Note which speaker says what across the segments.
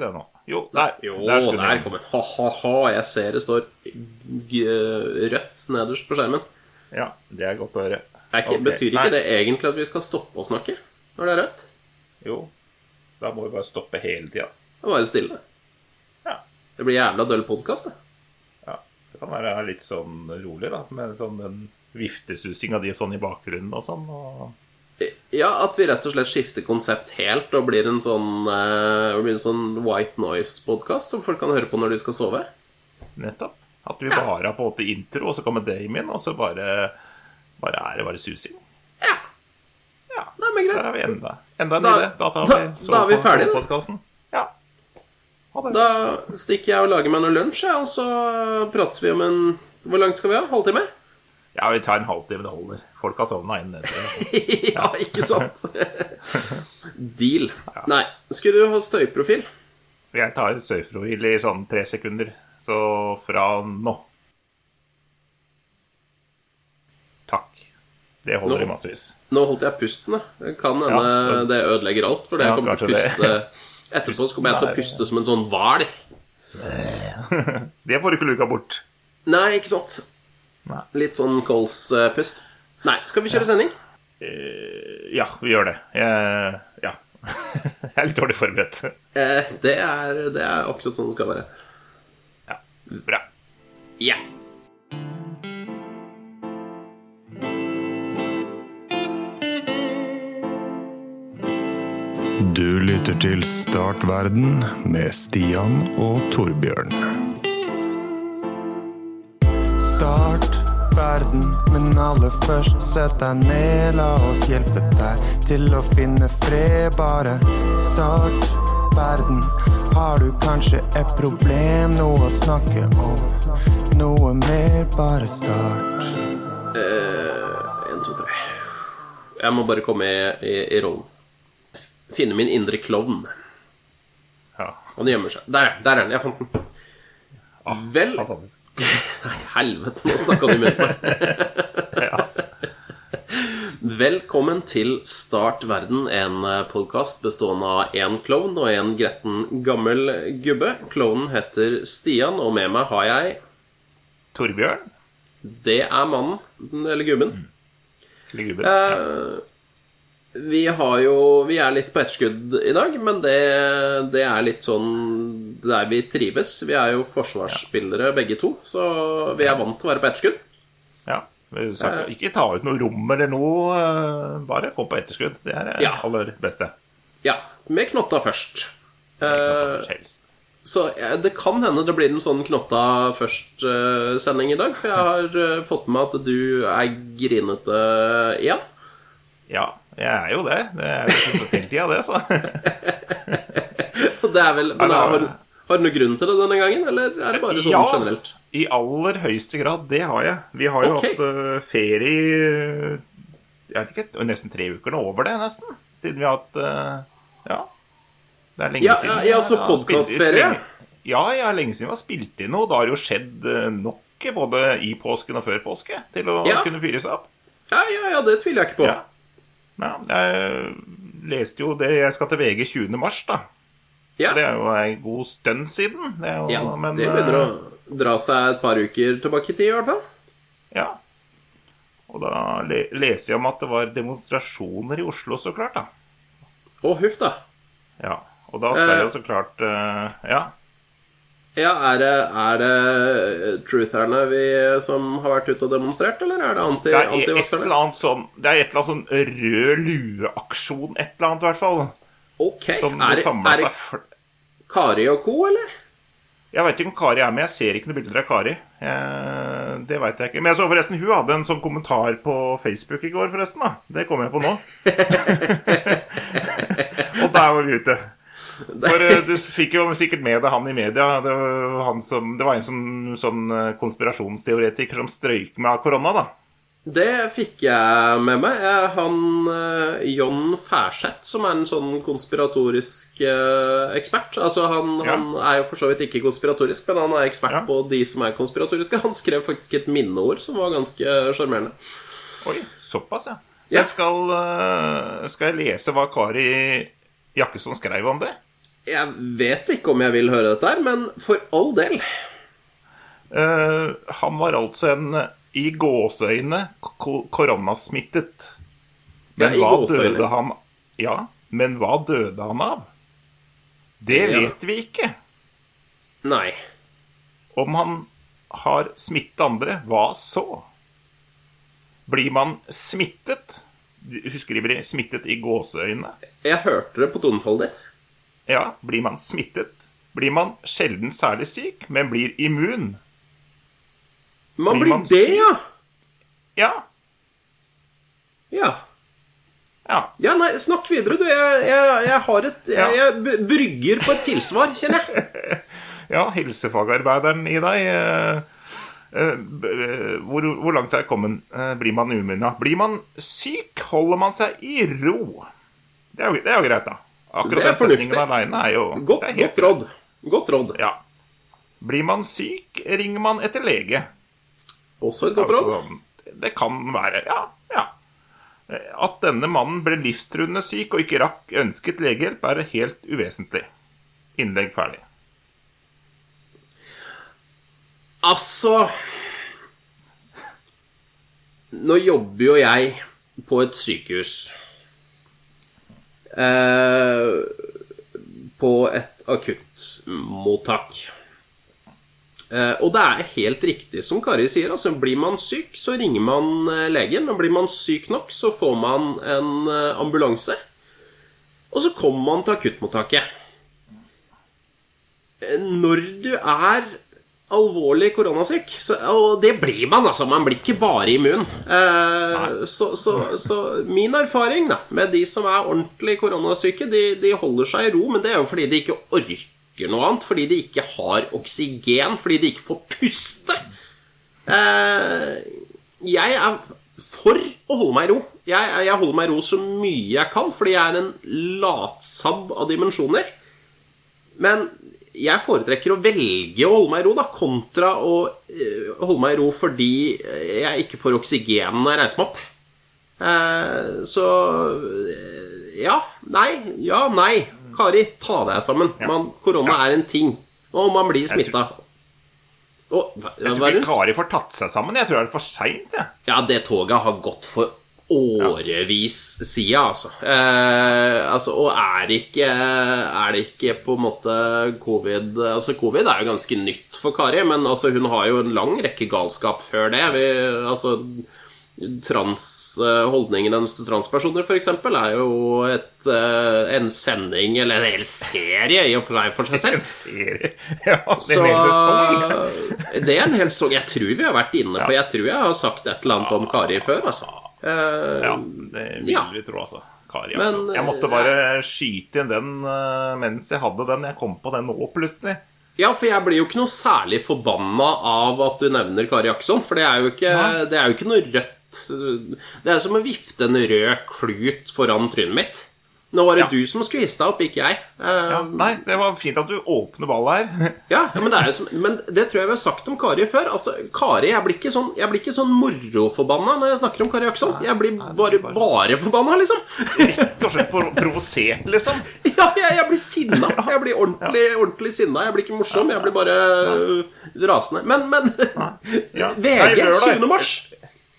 Speaker 1: det nå. Jo, der.
Speaker 2: Jo,
Speaker 1: der
Speaker 2: der kom den. Ha-ha-ha. Jeg ser det står rødt nederst på skjermen.
Speaker 1: Ja, det er godt å høre.
Speaker 2: Er ikke,
Speaker 1: okay.
Speaker 2: Betyr ikke
Speaker 1: nei.
Speaker 2: det egentlig at vi skal stoppe å snakke når det er rødt?
Speaker 1: Jo, da må vi bare stoppe hele tida.
Speaker 2: Det bare stille.
Speaker 1: Ja.
Speaker 2: Det blir jævla døll podkast, det.
Speaker 1: ja. Det kan være litt sånn rolig, da, med sånn den viftesusinga di sånn i bakgrunnen og sånn. Og...
Speaker 2: Ja, at vi rett og slett skifter konsept helt og blir en sånn, uh, blir en sånn white noise-podkast som folk kan høre på når de skal sove.
Speaker 1: Nettopp. At vi bare har på en måte intro, og så kommer Damien, og så bare, bare er det bare susing.
Speaker 2: Ja.
Speaker 1: Ja,
Speaker 2: Nei, men greit.
Speaker 1: Der har vi enda, enda en
Speaker 2: Da-
Speaker 1: idé. Da, tar
Speaker 2: da-
Speaker 1: vi
Speaker 2: da er vi ferdige, da.
Speaker 1: Ja.
Speaker 2: Da stikker jeg og lager meg noe lunsj, og så prates vi om en Hvor langt skal vi ha? Halvtime?
Speaker 1: Ja, vi tar en halvtime, det holder. Folk har sovna innen det.
Speaker 2: ja, ikke sant? Deal. Nei, skulle du ha støyprofil?
Speaker 1: Jeg tar støyprofil i sånn tre sekunder. Så fra nå Takk. Det holder
Speaker 2: Nå.
Speaker 1: i massevis.
Speaker 2: Nå holdt jeg pusten, da. Kan hende
Speaker 1: Ja,
Speaker 2: det ødelegger alt. For det
Speaker 1: Ja,
Speaker 2: jeg kommer til å puste Etterpå så kommer jeg til å puste som en sånn hval.
Speaker 1: Det får du ikke luka bort.
Speaker 2: Nei, ikke sant?
Speaker 1: Nei.
Speaker 2: Litt sånn Coles-pust. Nei, skal vi kjøre sending?
Speaker 1: Ja, vi gjør det. Jeg, ja. Jeg er litt dårlig forberedt.
Speaker 2: Eh, det, er, det er akkurat sånn det skal være.
Speaker 1: Ja, Bra.
Speaker 2: Ja.
Speaker 3: Du lytter til Startverden med Stian og Torbjørn. Start verden, men aller først sett deg ned. La oss hjelpe deg til å finne fred. Bare start verden. Har du kanskje et problem, noe å snakke om? Noe mer, bare start.
Speaker 2: En, to, tre. Jeg må bare komme i, i, i rollen. Finne min indre klovn.
Speaker 1: Ja,
Speaker 2: Han gjemmer seg. Der, er- der er den. Jeg fant den. Vel
Speaker 1: fantastisk.
Speaker 2: Nei, helvete, nå snakka du med meg.
Speaker 1: Ja.
Speaker 2: Velkommen til Start verden, en podkast bestående av én klovn og en gretten gammel gubbe. Klovnen heter Stian, og med meg har jeg
Speaker 1: Torbjørn.
Speaker 2: Det er mannen, eller gubben.
Speaker 1: Eller gubben.
Speaker 2: Eh, Vi har jo Vi er litt på etterskudd i dag, men det, det er litt sånn der vi trives. Vi er jo forsvarsspillere begge to, så vi er vant til å være på etterskudd.
Speaker 1: Ja. vi Ikke ta ut noe rom eller noe. eh, Bare kom på etterskudd. Det er det
Speaker 2: Ja.
Speaker 1: aller beste.
Speaker 2: Ja, med knotta først. Eh,
Speaker 1: Helst.
Speaker 2: Så eh, det kan hende det blir en sånn knotta først-sending i dag. For jeg har eh, fått med at du er grinete igjen.
Speaker 1: Ja, jeg er jo det. Det er jo hele tida, det, så.
Speaker 2: Det er vel, men
Speaker 1: det er,
Speaker 2: har du noen grunn til det denne gangen, eller er det bare sånn
Speaker 1: Ja.
Speaker 2: generelt?
Speaker 1: I aller høyeste grad. Det har jeg. Vi har jo
Speaker 2: okay.
Speaker 1: hatt uh, ferie Jeg vet ikke, nesten tre uker nå. Over det, nesten. Siden vi har hatt uh, Ja. Det er lenge
Speaker 2: Ja,
Speaker 1: siden.
Speaker 2: ja, ja, så
Speaker 1: jeg har spilt inn
Speaker 2: podcastferie?
Speaker 1: lenge. Ja, ja, lenge siden vi har spilt inn noe. Det har jo skjedd eh, nok både i påsken og før påske til å
Speaker 2: Ja.
Speaker 1: kunne fyre seg opp.
Speaker 2: Ja, ja, ja, det tviler jeg ikke på.
Speaker 1: Ja. ja. Jeg leste jo det Jeg skal til VG 20. mars, da.
Speaker 2: Ja,
Speaker 1: Det er jo en god stund siden. Det jo,
Speaker 2: ja
Speaker 1: men,
Speaker 2: det begynner å
Speaker 1: eh,
Speaker 2: dra seg et par uker tilbake i tid, i hvert fall.
Speaker 1: Ja. Og da le leser jeg om at det var demonstrasjoner i Oslo, så klart, da.
Speaker 2: Å, huff, da.
Speaker 1: Ja. Og da skal
Speaker 2: Eh.
Speaker 1: jo så klart uh, Ja.
Speaker 2: Ja, er det, er det trutherne vi, som har vært ute og demonstrert, eller er det anti,
Speaker 1: Det er et eller annet sånn Det er et eller annet sånn rød lue-aksjon, et eller annet i hvert fall.
Speaker 2: Ok,
Speaker 1: Som
Speaker 2: er
Speaker 1: samla seg fl-
Speaker 2: Kari og co., eller?
Speaker 1: Jeg veit ikke om Kari er med. Jeg ser ikke noen bilder av Kari. Eh, det vet jeg ikke. Men jeg så forresten hun hadde en sånn kommentar på Facebook i går, forresten. da Det kom jeg på nå. Og der var vi ute. For eh, Du fikk jo sikkert med deg han i media. Det var, han som, det var en som, sånn eh, konspirasjonsteoretiker som strøyk med av korona. da
Speaker 2: Det fikk jeg med meg. Han eh, John Færseth, som er en sånn konspiratorisk eh, ekspert Altså, han,
Speaker 1: Ja.
Speaker 2: han er jo for så vidt ikke konspiratorisk, men han er ekspert
Speaker 1: Ja.
Speaker 2: på de som er konspiratoriske. Han skrev faktisk et minneord som var ganske sjarmerende.
Speaker 1: Oi, såpass, ja.
Speaker 2: Ja.
Speaker 1: Jeg skal, eh, skal jeg lese hva Kari Jakkesson skrev om det?
Speaker 2: Jeg vet ikke om jeg vil høre dette her, men for all del.
Speaker 1: Uh, han var altså en i gåseøyne ko- koronasmittet. Men hva døde han Ja, men hva døde han av? Det vet vi ikke.
Speaker 2: Nei.
Speaker 1: Om han har smittet andre, hva så? Blir man smittet? Hun skriver 'smittet i gåseøyne'.
Speaker 2: Jeg hørte det på tonefallet ditt.
Speaker 1: Ja, blir man smittet? Blir man sjelden særlig syk, men blir immun?
Speaker 2: Man
Speaker 1: Blir man
Speaker 2: det, ja.
Speaker 1: Ja.
Speaker 2: Ja.
Speaker 1: Ja.
Speaker 2: Ja, nei, snakk videre, du. Jeg, jeg, jeg har et jeg, jeg brygger på et tilsvar, kjenner jeg.
Speaker 1: Ja, helsefagarbeideren i deg. eh, eh, eh, hvor, hvor langt er kommet? Eh, blir man umunna? Blir man syk, holder man seg i ro. Det er jo, det er jo greit, da. Akkurat
Speaker 2: Det
Speaker 1: den setningen aleine er jo
Speaker 2: Godt,
Speaker 1: er helt
Speaker 2: godt råd. Godt råd.
Speaker 1: Ja. Blir man syk, ringer man etter lege.
Speaker 2: Også et godt råd.
Speaker 1: Altså, det kan være Ja, ja. At denne mannen ble livstruende syk og ikke rakk ønsket legehjelp, er helt uvesentlig. Innlegg ferdig.
Speaker 2: Altså Nå jobber jo jeg på et sykehus. Eh, på et akuttmottak. Eh, og det er helt riktig som Kari sier. altså Blir man syk, så ringer man eh, legen. Og blir man syk nok, så får man en eh, ambulanse. Og så kommer man til akuttmottaket. Når du er alvorlig koronasyk, så, og det blir man, altså. Man blir ikke bare immun. Eh, så, så, så min erfaring da, med de som er ordentlig koronasyke, de, de holder seg i ro, men det er jo fordi de ikke orker noe annet. Fordi de ikke har oksygen, fordi de ikke får puste. Eh, jeg er for å holde meg i ro. Jeg, jeg holder meg i ro så mye jeg kan, fordi jeg er en latsabb av dimensjoner. Men jeg foretrekker å velge å holde meg i ro, da, kontra å eh, holde meg i ro fordi jeg ikke får oksygen når jeg reiser meg opp. Eh, så ja, nei, ja, nei. Kari, ta deg sammen. Man, korona er en ting, og man blir smitta. Og, hva,
Speaker 1: Jeg tror ikke Kari får tatt seg sammen. Jeg tror det er for seint. Ja.
Speaker 2: ja, det toget har gått for årevis sida, altså. Eh, altså. Og er ikke Er det ikke på en måte covid Altså, covid er jo ganske nytt for Kari, men altså, hun har jo en lang rekke galskap før det. Vi, altså Trans, eh, Holdningen hennes til transpersoner, f.eks., er jo et, eh, en sending, eller en hel serie, i og for seg for seg selv.
Speaker 1: En serie. Ja, det
Speaker 2: Så
Speaker 1: er en hel sesong.
Speaker 2: det er en hel sesong. Jeg tror vi har vært inne på Jeg tror jeg har sagt et eller annet om Kari før, altså. Eh,
Speaker 1: Ja, det vil
Speaker 2: Ja.
Speaker 1: vi tro, altså. Kari,
Speaker 2: Men.
Speaker 1: Jeg måtte bare skyte inn den mens jeg hadde den. Jeg kom på den nå, plutselig.
Speaker 2: Ja, for jeg blir jo ikke noe særlig forbanna av at du nevner Kari Jackson, for det er jo ikke, det er jo ikke noe rødt Det er som å vifte en rød klut foran trynet mitt. Nå var det
Speaker 1: Ja.
Speaker 2: du som deg opp, ikke jeg. Eh,
Speaker 1: Ja, nei, det var fint at du åpner ballet her.
Speaker 2: Ja, men, det som, men det tror jeg vi har sagt om Kari før. Altså, Kari, Jeg blir ikke sånn, jeg blir ikke sånn moroforbanna når jeg snakker om Kari Jackson. Jeg blir bare, bare forbanna, liksom.
Speaker 1: Rett og slett provosert, liksom.
Speaker 2: Ja, jeg, jeg blir sinna. Jeg blir ordentlig, ordentlig sinna. Jeg blir ikke morsom, jeg blir bare rasende. Men, men
Speaker 1: Ja.
Speaker 2: VG, 20. mars.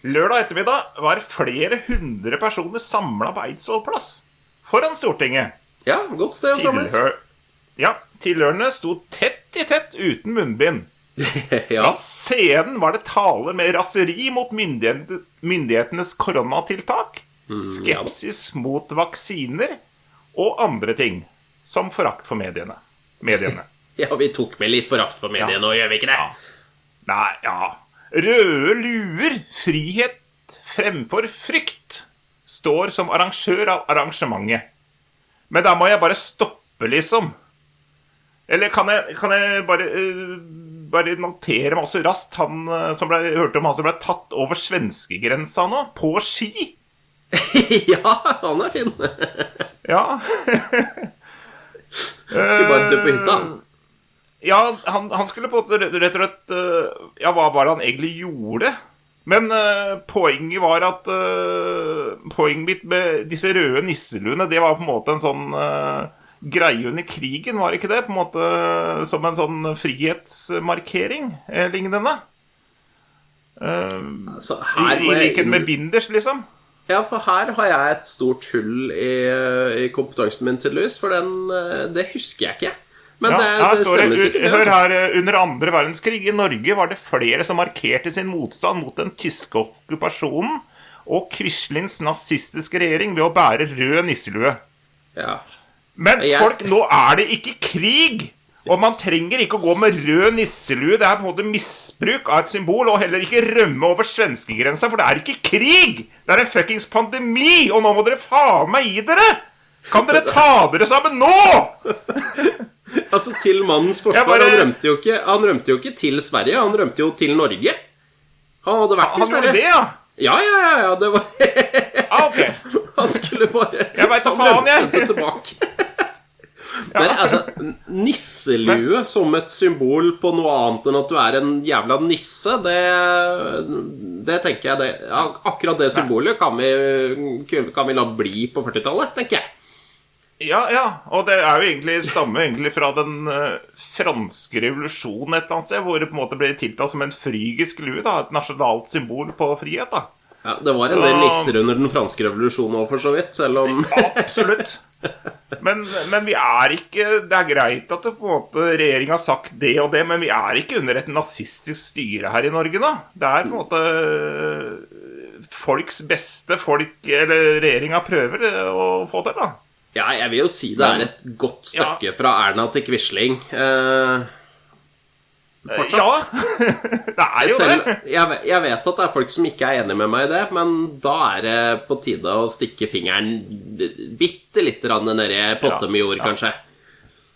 Speaker 1: Lørdag ettermiddag var flere hundre personer samla på Eidsvoll plass foran Stortinget.
Speaker 2: Ja, godt sted å samles.
Speaker 1: Tilhør... Ja, tilhørende sto tett i tett uten munnbind.
Speaker 2: Ja.
Speaker 1: Fra scenen var det taler med raseri mot myndighet- myndighetenes koronatiltak,
Speaker 2: Mm,
Speaker 1: skepsis mot vaksiner og andre ting, som forakt for mediene. mediene.
Speaker 2: ja, vi tok med litt forakt for mediene nå, gjør vi ikke det?
Speaker 1: Nei, ja Røde luer, frihet fremfor frykt, står som arrangør av arrangementet. Men da må jeg bare stoppe, liksom. Eller kan jeg, kan jeg bare, uh, bare notere meg også raskt han eh, som ble, hørte om han som ble tatt over svenskegrensa nå, på ski?
Speaker 2: ja, han er fin.
Speaker 1: Ja.
Speaker 2: Skulle bare dø på hytta.
Speaker 1: Ja, han, han skulle på rett og slett eh, Ja, hva var det han egentlig gjorde? Men uh, poenget var at uh, Poenget mitt med disse røde nisseluene, det var på en måte en sånn uh, greie under krigen, var ikke det? På en måte Som en sånn frihetsmarkering eh, lignende? Eh,
Speaker 2: Så
Speaker 1: I, likhet med binders, liksom?
Speaker 2: Ja, for her har jeg et stort hull i, i kompetansen min, tydeligvis. For den, det husker jeg ikke. Men
Speaker 1: Ja,
Speaker 2: det, det
Speaker 1: det,
Speaker 2: stemmer sikkert.
Speaker 1: Hør her, eh, under andre verdenskrig i Norge var det flere som markerte sin motstand mot den tyske okkupasjonen og Quislings nazistiske regjering ved å bære rød nisselue.
Speaker 2: Ja.
Speaker 1: Men folk, nå er det ikke krig! Og man trenger ikke å gå med rød nisselue. Det er på en måte misbruk av et symbol. Og heller ikke rømme over svenskegrensa, for det er ikke krig! Det er en fuckings pandemi, og nå må dere faen meg gi dere! Kan dere ta dere sammen nå?!
Speaker 2: Altså, til mannens forsvar,
Speaker 1: bare-
Speaker 2: han, rømte jo ikke, han rømte jo ikke til Sverige, han rømte jo til Norge. Han hadde vært i
Speaker 1: Han gjorde det, ja?
Speaker 2: Ja, ja, ja, ja, det var
Speaker 1: Ah, okay.
Speaker 2: Han skulle bare
Speaker 1: Jeg vet da faen, jeg.
Speaker 2: tilbake. Men altså, nisselue som et symbol på noe annet enn at du er en jævla nisse, det, det tenker jeg det, Akkurat det symbolet kan vi, kan vi la bli på 40-tallet, tenker jeg.
Speaker 1: Ja, ja, og det er jo egentlig, stammer egentlig fra den uh, franske revolusjonen et eller annet sted, hvor det på en måte ble tiltalt som en frygisk lue, da, et nasjonalt symbol på frihet, da.
Speaker 2: Ja, det var en
Speaker 1: Så-
Speaker 2: del nisser under den franske revolusjonen òg, for så vidt, selv om
Speaker 1: Absolutt. Men, men vi er ikke Det er greit at det på en måte regjeringa har sagt det og det, men vi er ikke under et nazistisk styre her i Norge nå. Det er på en måte eh, folks beste folk Eller regjeringa prøver eh, å få til, da.
Speaker 2: Ja, jeg vil jo si det er et godt stykke fra Erna til Quisling. Eh, fortsatt.
Speaker 1: Ja. det er jo
Speaker 2: Selv,
Speaker 1: det.
Speaker 2: jeg, jeg vet at det er folk som ikke er enig med meg i det, men da er det på tide å stikke fingeren bitte lite grann ned potte med jord,
Speaker 1: Ja.
Speaker 2: kanskje.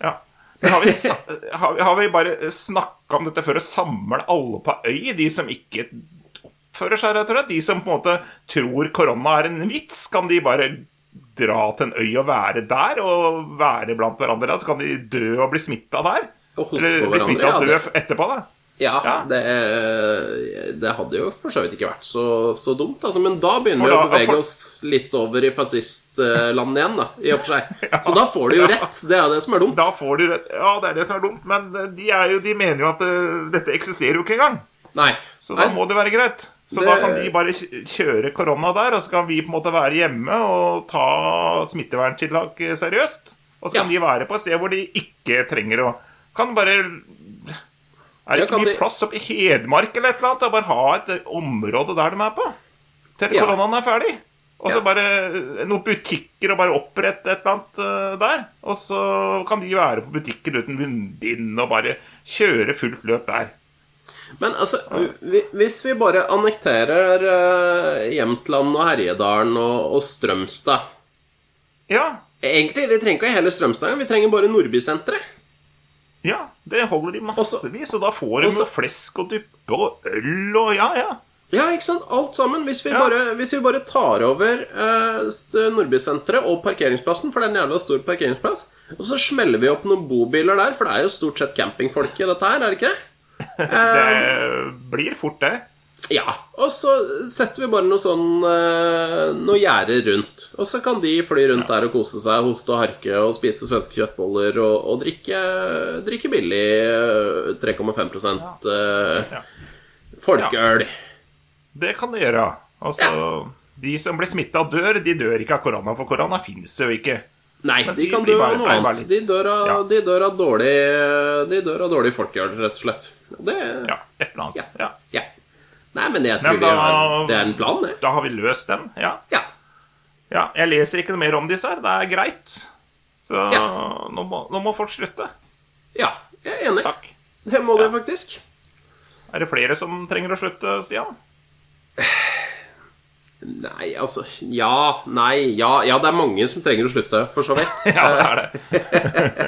Speaker 1: Ja. Men har vi, har, vi- har vi bare snakka om dette for å samle alle på øy, de som ikke oppfører seg rett og slett? De som på en måte tror korona er en vits, kan de bare dra til en øy og være der og være blant hverandre? Så kan de dø og bli smitta der?
Speaker 2: Og hoste
Speaker 1: Eller
Speaker 2: på
Speaker 1: bli smitta og
Speaker 2: ja,
Speaker 1: dø
Speaker 2: det-
Speaker 1: etterpå, da?
Speaker 2: Ja,
Speaker 1: Ja.
Speaker 2: Det, det hadde jo for så vidt ikke vært så, så dumt, altså. Men da begynner
Speaker 1: da,
Speaker 2: vi å bevege
Speaker 1: for-
Speaker 2: oss litt over i fascistlandet igjen, da. I og for seg. Så da får de jo rett. Det er det som er dumt.
Speaker 1: Da får de rett. Ja, det er det som er dumt, men de, er jo, de mener jo at eh, dette eksisterer jo ikke engang.
Speaker 2: Nei.
Speaker 1: Så da
Speaker 2: Nei.
Speaker 1: må det være greit. Så
Speaker 2: Det-
Speaker 1: da kan de bare kjøre korona der, og så kan vi på en måte være hjemme og ta smitteverntiltak eh, seriøst. Og så kan
Speaker 2: Ja.
Speaker 1: de være på et sted hvor de ikke trenger å Kan bare Er det ikke mye
Speaker 2: de-
Speaker 1: plass oppe i Hedmark eller et eller annet? Da bare ha et område der de er på. Til
Speaker 2: Ja.
Speaker 1: koronaen er ferdig. Og så
Speaker 2: Ja.
Speaker 1: bare eh, noen butikker og bare opprette et eller annet eh, der. Og så kan de være på butikker uten munnbind og bare kjøre fullt løp der.
Speaker 2: Men altså, vi, hvis vi bare annekterer uh, Jämtland og Herjedalen og, og Strømstad
Speaker 1: Ja,
Speaker 2: Egentlig, vi trenger ikke hele Strømstad, vi trenger bare Nordbysenteret.
Speaker 1: Ja, det holder de massevis, og da får de jo flesk og duppe og øl og ja, ja.
Speaker 2: Ja, ikke sant? Alt sammen. Hvis vi,
Speaker 1: Ja.
Speaker 2: bare, hvis vi bare tar over eh, Nordbysenteret og parkeringsplassen, for det er en jævla stor parkeringsplass, og så smeller vi opp noen bobiler der, for det er jo stort sett campingfolk i dette her, er det ikke det?
Speaker 1: Det blir fort, det.
Speaker 2: Ja. Og så setter vi bare noe sånn eh, Noe gjerde rundt. Og så kan de fly rundt der og kose seg, hoste og harke og spise svenske kjøttboller og, og drikke, drikke billig eh, 3,5 eh,
Speaker 1: Ja.
Speaker 2: folkeøl.
Speaker 1: Det kan de gjøre. Altså, De som blir smitta dør, de dør ikke av korona, for korona finnes jo ikke.
Speaker 2: Nei, de
Speaker 1: de
Speaker 2: kan dø av noe annet. De dør av,
Speaker 1: Ja.
Speaker 2: de dør av dårlig De dør av dårlig folkeøl, rett og slett. Det
Speaker 1: Ja, et eller annet.
Speaker 2: Ja.
Speaker 1: Ja.
Speaker 2: ja. Nei, men jeg tror
Speaker 1: men da-
Speaker 2: har Det er en plan, det.
Speaker 1: Da har vi løst den. Ja.
Speaker 2: Ja.
Speaker 1: ja. Jeg leser ikke noe mer om disse her. Det er greit. Så nå, må, nå må folk slutte.
Speaker 2: ja. Jeg er enig.
Speaker 1: Takk.
Speaker 2: Det må de faktisk.
Speaker 1: Er det flere som trenger å slutte, Stian?
Speaker 2: Nei, altså Ja, nei, ja, ja, det er mange som trenger å slutte, for så vidt.
Speaker 1: Ja, det er det.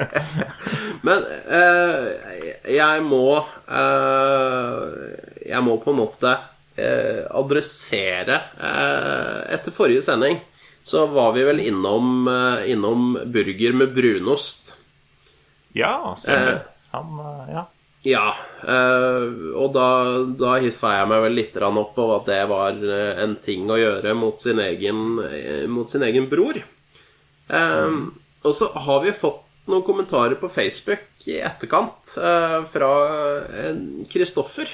Speaker 2: Men eh, jeg må eh, Jeg må på en måte eh, adressere eh, Etter forrige sending så var vi vel innom, eh, innom burger med brunost.
Speaker 1: Ja, stemmer.
Speaker 2: Eh.
Speaker 1: Han, ja.
Speaker 2: Ja, eh, og da, da hissa jeg meg vel litt opp over at det var eh, en ting å gjøre mot sin egen, eh, mot sin egen bror. Mm. Og så har vi fått noen kommentarer på Facebook i etterkant fra Kristoffer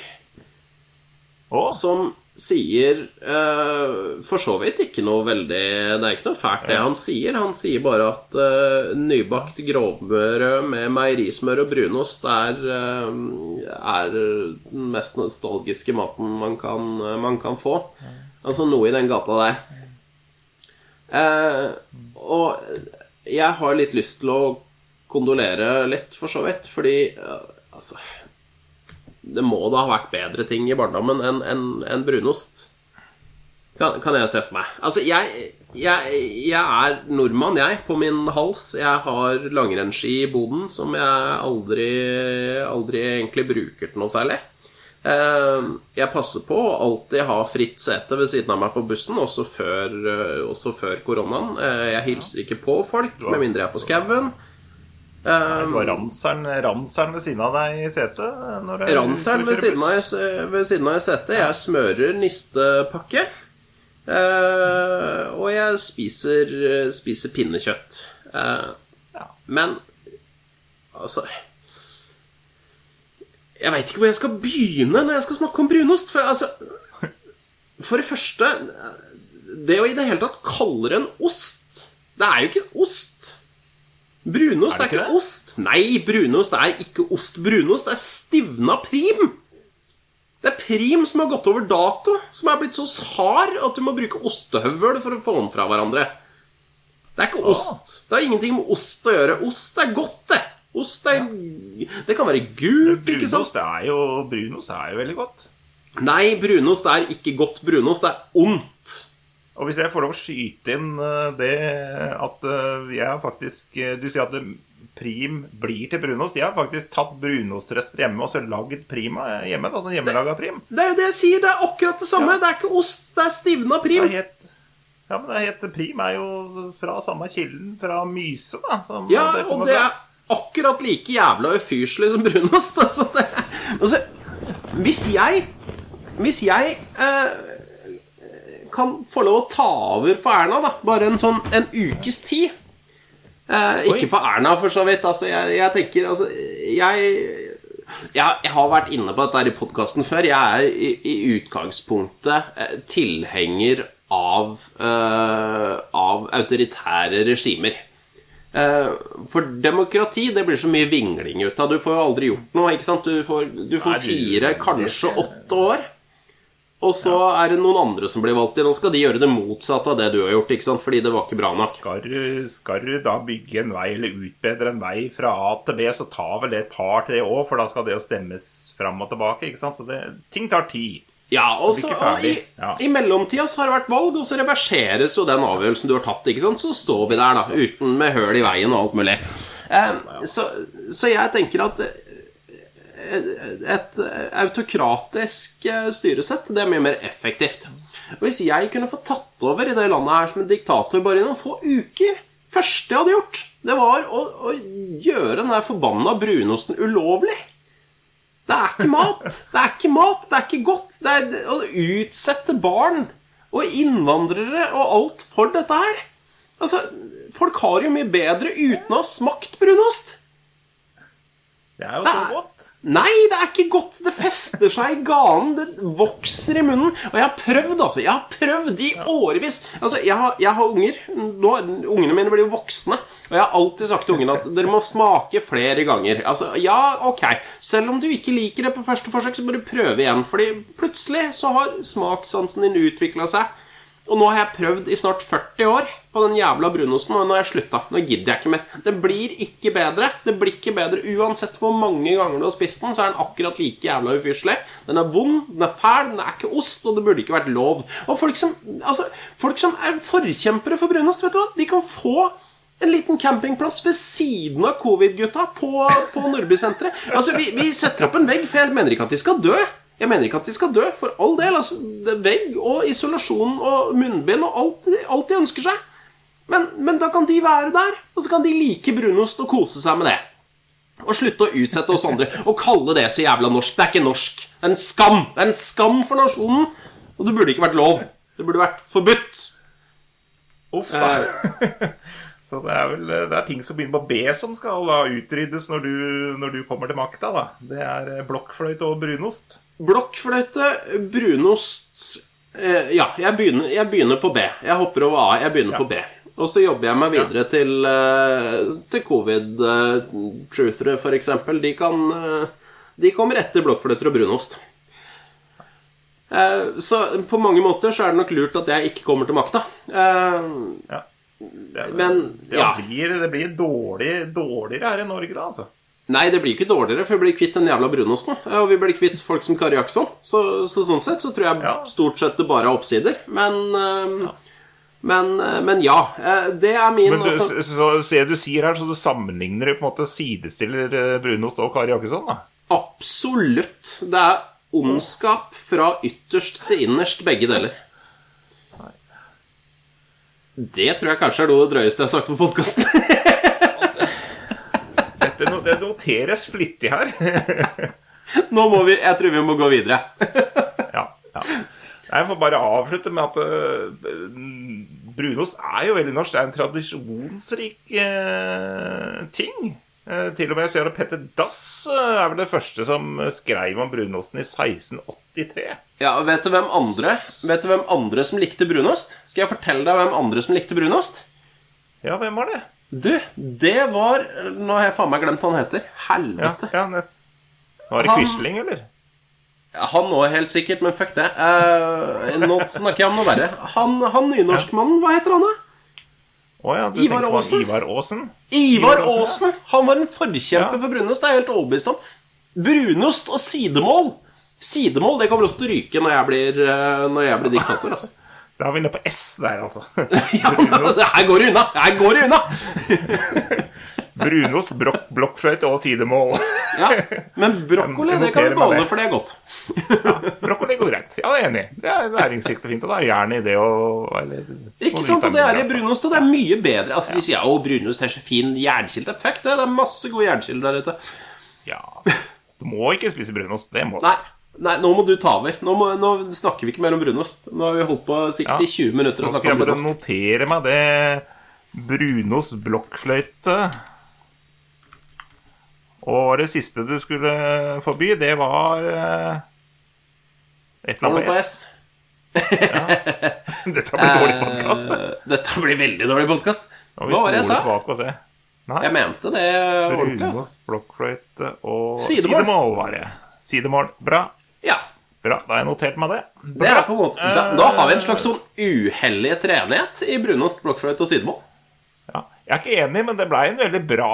Speaker 1: Oh.
Speaker 2: som sier uh, for så vidt ikke noe veldig Det er ikke noe fælt, det han sier. Han sier bare at uh, nybakt grovbrød med meierismør og brunost er, uh, er den mest nostalgiske maten man kan, man kan få. Altså noe i den gata der. Og jeg har litt lyst til å kondolere litt, for så vidt, fordi altså det må da ha vært bedre ting i barndommen enn en, en brunost. Kan, kan jeg se for meg. Altså, jeg, jeg, jeg er nordmann, jeg, på min hals. Jeg har langrennsski i boden som jeg aldri, aldri egentlig bruker til noe særlig. Eh, Jeg passer på å alltid ha fritt sete ved siden av meg på bussen, også før, eh, også før koronaen. Eh, Jeg hilser ikke på folk, med mindre jeg er på skauen.
Speaker 1: Det var ranseren, ranseren ved siden av deg i setet?
Speaker 2: Ranseren ved siden av ved siden av i setet. Jeg smører nistepakke. Eh, og jeg spiser, spiser pinnekjøtt. Eh,
Speaker 1: Ja.
Speaker 2: men altså Jeg veit ikke hvor jeg skal begynne når jeg skal snakke om brunost. For altså For det første Det å i det hele tatt kalle det en ost Det er jo ikke en ost. Brunost
Speaker 1: Er
Speaker 2: er,
Speaker 1: ikke
Speaker 2: ikke
Speaker 1: det?
Speaker 2: ost. Nei, brunost er ikke ost. Brunost er stivna prim. Det er prim som har gått over dato, som er blitt så hard at du må bruke ostehøvel for å få den fra hverandre. Det er ikke ost. Det har ingenting med ost å gjøre. Ost er godt, det. Ost er Det kan være gult, ikke sant?
Speaker 1: Er jo, brunost er jo veldig godt.
Speaker 2: Nei, brunost er ikke godt brunost. Er ondt.
Speaker 1: Og hvis jeg får lov å skyte inn eh, det at eh, jeg faktisk eh, Du sier at prim blir til brunost. Jeg har faktisk tatt brunostrester hjemme og så lagd prima hjemme. Altså hjemmelaga prim.
Speaker 2: Det er jo det jeg sier. Det er akkurat det samme.
Speaker 1: Ja.
Speaker 2: Det er ikke ost. Det er stivna
Speaker 1: Det
Speaker 2: prim.
Speaker 1: er helt ja, men det er helt, Prim er jo fra samme kilden, fra Myse, da. Som
Speaker 2: Ja,
Speaker 1: det
Speaker 2: og
Speaker 1: det
Speaker 2: fra. er akkurat like jævla ufyselig som brunost. Altså, det, altså Hvis jeg Hvis jeg eh, kan få lov å ta over for Erna, da, bare en sånn en ukes tid eh, Ikke for Erna, for så vidt. Altså, jeg, jeg tenker Altså, jeg jeg, jeg har vært inne på dette i podkasten før. Jeg er i, i utgangspunktet eh, tilhenger av, uh, av autoritære regimer. Uh, for demokrati det blir så mye vingling ut av. Du får jo aldri gjort noe. ikke sant? Du får, du får fire, kanskje åtte år. Og så er det noen andre som blir valgt inn. Nå skal de gjøre det motsatte av det du har gjort. ikke sant? Fordi det var ikke bra nok.
Speaker 1: Skal skal du da bygge en vei eller utbedre en vei fra A til B, så tar vel det et par-tre år, for da skal det jo stemmes fram og tilbake. ikke sant? Så det, ting tar tid.
Speaker 2: Ja, og, så, i.
Speaker 1: Ja.
Speaker 2: i mellomtida så har det vært valg, og så reverseres jo den avgjørelsen du har tatt. ikke sant? Så står vi der, da, uten med høl i veien og alt mulig. Eh, så, så jeg tenker at et autokratisk eh, styresett det er mye mer effektivt. Og Hvis jeg kunne få tatt over i det landet her som en diktator bare i noen få uker første jeg hadde gjort, det var å, å gjøre den der forbanna brunosten ulovlig. Det er ikke mat. Det er ikke mat, det er ikke godt. Det er å utsette barn og innvandrere og alt for dette her. Altså, folk har jo mye bedre uten å ha smakt brunost.
Speaker 1: Det er jo så godt.
Speaker 2: Nei, det er ikke godt. Det fester seg i ganen. Det vokser i munnen. Og jeg har prøvd, altså. Jeg har prøvd i årevis. Altså, jeg har, jeg har unger. Nå, ungene mine blir jo voksne. Og jeg har alltid sagt til ungene at dere må smake flere ganger. Altså, ja, ok. Selv om du ikke liker det på første forsøk, så må du prøve igjen. Fordi plutselig så har smakssansen din utvikla seg. Og nå har jeg prøvd i snart 40 år på den jævla brunosten, og nå har jeg slutta. Nå gidder jeg ikke mer. Det blir ikke bedre. Det blir ikke bedre Uansett hvor mange ganger du har spist den, så er den akkurat like jævla ufyselig. Den er vond, den er fæl, den er ikke ost, og det burde ikke vært lov. Og folk som, altså, folk som er forkjempere for brunost, vet du hva, de kan få en liten campingplass ved siden av covid-gutta på, på Nordbysenteret. Altså, vi, vi setter opp en vegg, for jeg mener ikke at de skal dø. Jeg mener ikke at de skal dø, for all del. Altså, det vegg og isolasjon og munnbind og alt, alt de ønsker seg. Men, men da kan de være der, og så kan de like brunost og kose seg med det. Og slutte å utsette oss andre og kalle det så jævla norsk. Det er ikke norsk. Det er en skam. Det er en skam for nasjonen. Og det burde ikke vært lov. Det burde vært forbudt.
Speaker 1: Uff, da. Så det er vel det er ting som begynner på B som skal da utryddes når du, når du kommer til makta. da Det er eh, blokkfløyte og brunost.
Speaker 2: Blokkfløyte, brunost eh, Ja, jeg begynner, jeg begynner på B. Jeg hopper over A. Jeg begynner
Speaker 1: Ja.
Speaker 2: på B. Og så jobber jeg meg videre til, eh, til covid-truthere, for eksempel. De kan eh, De kommer etter blokkfløyter og brunost. Eh, Så på mange måter så er det nok lurt at jeg ikke kommer til makta. Eh,
Speaker 1: Ja. Det,
Speaker 2: Men,
Speaker 1: det,
Speaker 2: ja.
Speaker 1: blir, det blir dårlig, dårligere her i Norge, da, altså.
Speaker 2: Nei, det blir ikke dårligere, for vi blir kvitt den jævla brunosten. Og vi blir kvitt folk som Kari Jackson. Så, så sånn sett så tror jeg
Speaker 1: Ja.
Speaker 2: stort sett det bare er oppsider. Men ja. Men, eh, men ja. eh, Det er min
Speaker 1: Men du,
Speaker 2: også...
Speaker 1: så, så, se du sier her, så du sammenligner på en måte sidestiller eh, brunost og Kari Jakkesson, da?
Speaker 2: Absolutt. Det er ondskap fra ytterst til innerst, begge deler. Det tror jeg kanskje er noe av det drøyeste jeg har sagt på podkasten.
Speaker 1: Dette no, det noteres flittig her.
Speaker 2: Nå må vi Jeg tror vi må gå videre.
Speaker 1: ja, ja. Jeg får bare avslutte med at eh, brunost er jo veldig norsk. Det er en tradisjonsrik eh, ting. Eh, til og med jeg ser at Petter Dass eh, er vel det første som skrev om brunosten i 1683.
Speaker 2: Ja, og vet du hvem andre Vet du hvem andre som likte brunost? Skal jeg fortelle deg hvem andre som likte brunost?
Speaker 1: Ja, hvem var det?
Speaker 2: Du, det var Nå har jeg faen meg glemt hva han heter. Helvete.
Speaker 1: ja nett. Var det Quisling, eller?
Speaker 2: Han nå helt sikkert, men fuck det. Eh, nå snakker jeg om noe verre. Han, han nynorskmannen, hva heter han da?
Speaker 1: Å ja, du
Speaker 2: Ivar Aasen?
Speaker 1: Ivar Aasen?
Speaker 2: Ivar
Speaker 1: Aasen!
Speaker 2: Han var en forkjemper
Speaker 1: Ja.
Speaker 2: for brunost. Det er jeg helt overbevist om. Brunost og sidemål. Sidemål det kommer også til å ryke når jeg blir, eh, når jeg blir diktator. Altså.
Speaker 1: Da er vi inne på S der, altså.
Speaker 2: Ja, her går det unna! Her går det unna!
Speaker 1: Brunost, brok blokkfløyte og sidemål.
Speaker 2: Ja, Men brokkoli det kan vi beholde,
Speaker 1: det.
Speaker 2: for det er godt.
Speaker 1: ja, Brokkoli går greit. Ja, jeg er enig. Det er næringsrikt og fint, og det er jern i det og eller,
Speaker 2: Ikke sant? Og det er i brunost, og det er mye bedre. Altså, De sier ja, å, brunost er så fin jernkilde. Fuck det, det er masse gode jernkilder der ute.
Speaker 1: Ja. Du må ikke spise brunost. Det må du.
Speaker 2: Nei, nei, nå må du ta over. Nå, må, nå snakker vi ikke mer om brunost. Nå har vi holdt på sikkert
Speaker 1: Ja.
Speaker 2: i 20 minutter
Speaker 1: Nå skal jeg bare notere meg det. Brunost blokkfløyte. Og det siste du skulle forby, det var eh, et eller annet på S.
Speaker 2: ja.
Speaker 1: Dette blir dårlig podkast.
Speaker 2: Eh, Dette blir veldig dårlig podkast. Hva var det jeg sa?
Speaker 1: Nei,
Speaker 2: Jeg mente det ordentlig, altså.
Speaker 1: Brunost, blokkfløyte og
Speaker 2: Sidemål.
Speaker 1: sidemål var det. Sidemål. Bra.
Speaker 2: Ja.
Speaker 1: Bra, Da har jeg notert meg det.
Speaker 2: Det måte, da, da har vi en slags sånn uhellig treenighet i brunost, blokkfløyte og sidemål.
Speaker 1: Ja. Jeg er ikke enig, men det blei en veldig bra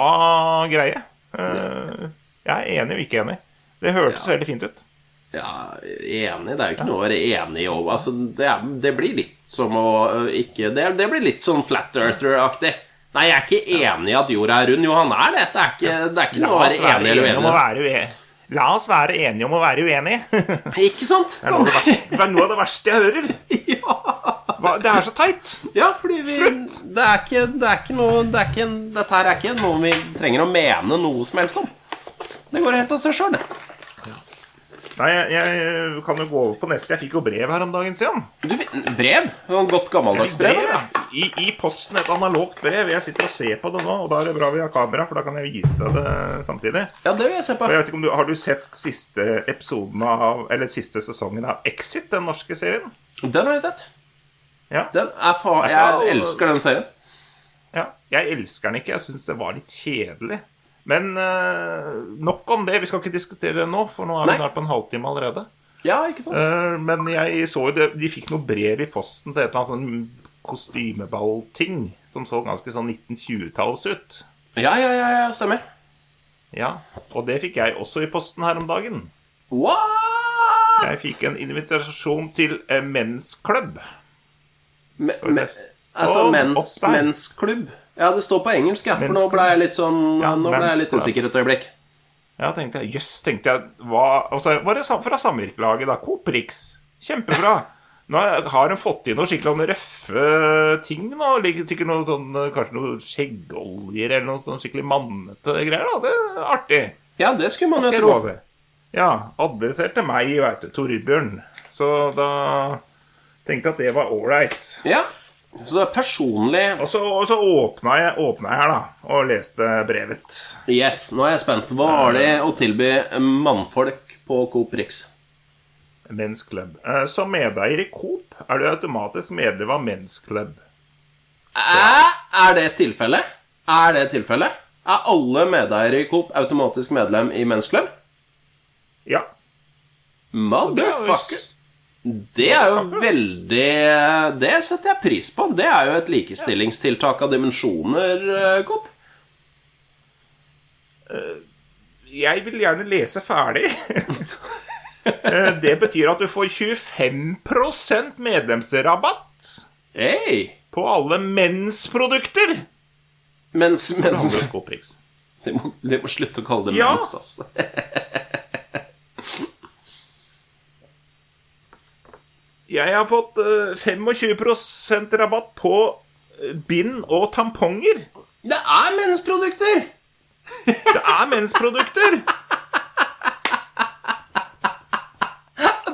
Speaker 1: greie. Eh, Jeg er enig og ikke enig. Det hørtes veldig fint ut.
Speaker 2: Ja, enig. Det er jo ikke noe å være enig om. Altså, det, er, det blir litt som å øh, ikke Det, det blir litt sånn Flat Earther-aktig. Nei, jeg er ikke enig i at jorda er rund. Jo, han er det. Det er ikke, det er ikke noe å være enig eller uenig.
Speaker 1: La oss være enige om å være uenige.
Speaker 2: Ikke sant?
Speaker 1: det er noe av det verste jeg hører.
Speaker 2: Ja.
Speaker 1: Det er så teit.
Speaker 2: ja, fordi vi Det er ikke, det er ikke noe det er ikke, Dette her er ikke noe vi trenger å mene noe som helst om. Det går helt av seg sjøl, det.
Speaker 1: Nei, jeg, jeg kan jo gå over på neste. Jeg fikk jo brev her om dagen, siden.
Speaker 2: Du, brev? Noen godt gammeldags brev?
Speaker 1: Brev, ja. I, I posten et analogt brev. Jeg sitter og ser på det nå, og da er det bra vi har kamera, for da kan jeg vise deg det samtidig.
Speaker 2: Ja, det vil jeg se på.
Speaker 1: Jeg vet ikke om du, Har du sett siste episoden av Eller siste sesongen av Exit, den norske serien?
Speaker 2: Den har jeg sett.
Speaker 1: Ja.
Speaker 2: Den er fa jeg elsker den serien.
Speaker 1: ja. Jeg elsker den ikke. Jeg syns det var litt kjedelig. Men uh, nok om det. Vi skal ikke diskutere det nå, for nå er vi
Speaker 2: Nei.
Speaker 1: snart på en halvtime allerede.
Speaker 2: Ja, ikke sant?
Speaker 1: Uh, men jeg så jo det De fikk noe brev i posten til et eller annet sånn kostymeballting som så ganske sånn 1920-talls ut.
Speaker 2: Ja, ja, ja, ja, stemmer.
Speaker 1: Ja, Og det fikk jeg også i posten her om dagen.
Speaker 2: What?
Speaker 1: Jeg fikk en invitasjon til mensklubb.
Speaker 2: Me, me, altså
Speaker 1: sånn
Speaker 2: mens, mensklubb. Ja, det står på engelsk, ja. For nå ble jeg litt sånn
Speaker 1: Ja,
Speaker 2: Nå ble jeg litt usikker et øyeblikk.
Speaker 1: Ja, tenkte jeg, jøss, tenkte jeg hva, altså, Var det fra samvirkelaget, da? Coprix. Kjempebra. Nå har hun fått i noen skikkelig røffe ting nå. Sikkert noe sånn, kanskje noe skjeggoljer eller noe sånn skikkelig mannete greier. da, Det er artig.
Speaker 2: Ja, det skulle man jo tro.
Speaker 1: Ja, adressert til meg, veit du. Torbjørn. Så da tenkte at det var ålreit.
Speaker 2: Ja. Så det er personlig
Speaker 1: Og så, og så åpna jeg, åpna jeg her, da, og leste brevet.
Speaker 2: Yes, nå er jeg spent. Hva har de å tilby mannfolk på Coop Rix?
Speaker 1: Men's Club. Eh, Som medeier i Coop er du automatisk medlem av Men's Club.
Speaker 2: Æ, er det tilfellet? Er det tilfellet? Er alle medeiere i Coop automatisk medlem i Men's Club?
Speaker 1: Ja.
Speaker 2: Motherfucker. Det er jo veldig Det setter jeg pris på. Det er jo et likestillingstiltak av dimensjoner, Kopp.
Speaker 1: Jeg vil gjerne lese ferdig. Eh, Det betyr at du får 25% medlemsrabatt
Speaker 2: hey.
Speaker 1: på alle mensprodukter.
Speaker 2: Mens, mens
Speaker 1: Det,
Speaker 2: de, må, de må slutte å kalle det
Speaker 1: Ja.
Speaker 2: mens, altså.
Speaker 1: Jeg har fått eh, 25% rabatt på eh, bind og tamponger.
Speaker 2: Det er mensprodukter!
Speaker 1: Det er mensprodukter!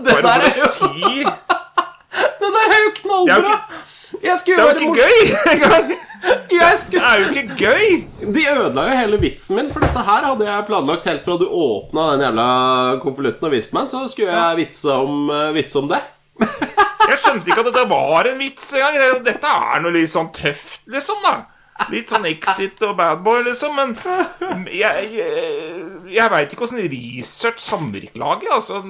Speaker 2: Det
Speaker 1: Bare for å si
Speaker 2: det der er jo
Speaker 1: Det
Speaker 2: knallbra! Jeg skulle
Speaker 1: Det er jo ikke gøy engang! Det er jo ikke gøy!
Speaker 2: De ødela jo hele vitsen min, for dette her hadde jeg planlagt helt fra du åpna den jævla konvolutten og viste meg, så skulle jeg vitse om, eh, vitse om det.
Speaker 1: Jeg skjønte ikke at dette var en vits engang. Dette er noe litt sånn tøft, liksom, da. Litt sånn Exit og Badboy, liksom. Men jeg, jeg, jeg veit ikke åssen research samvirkelaget Altså,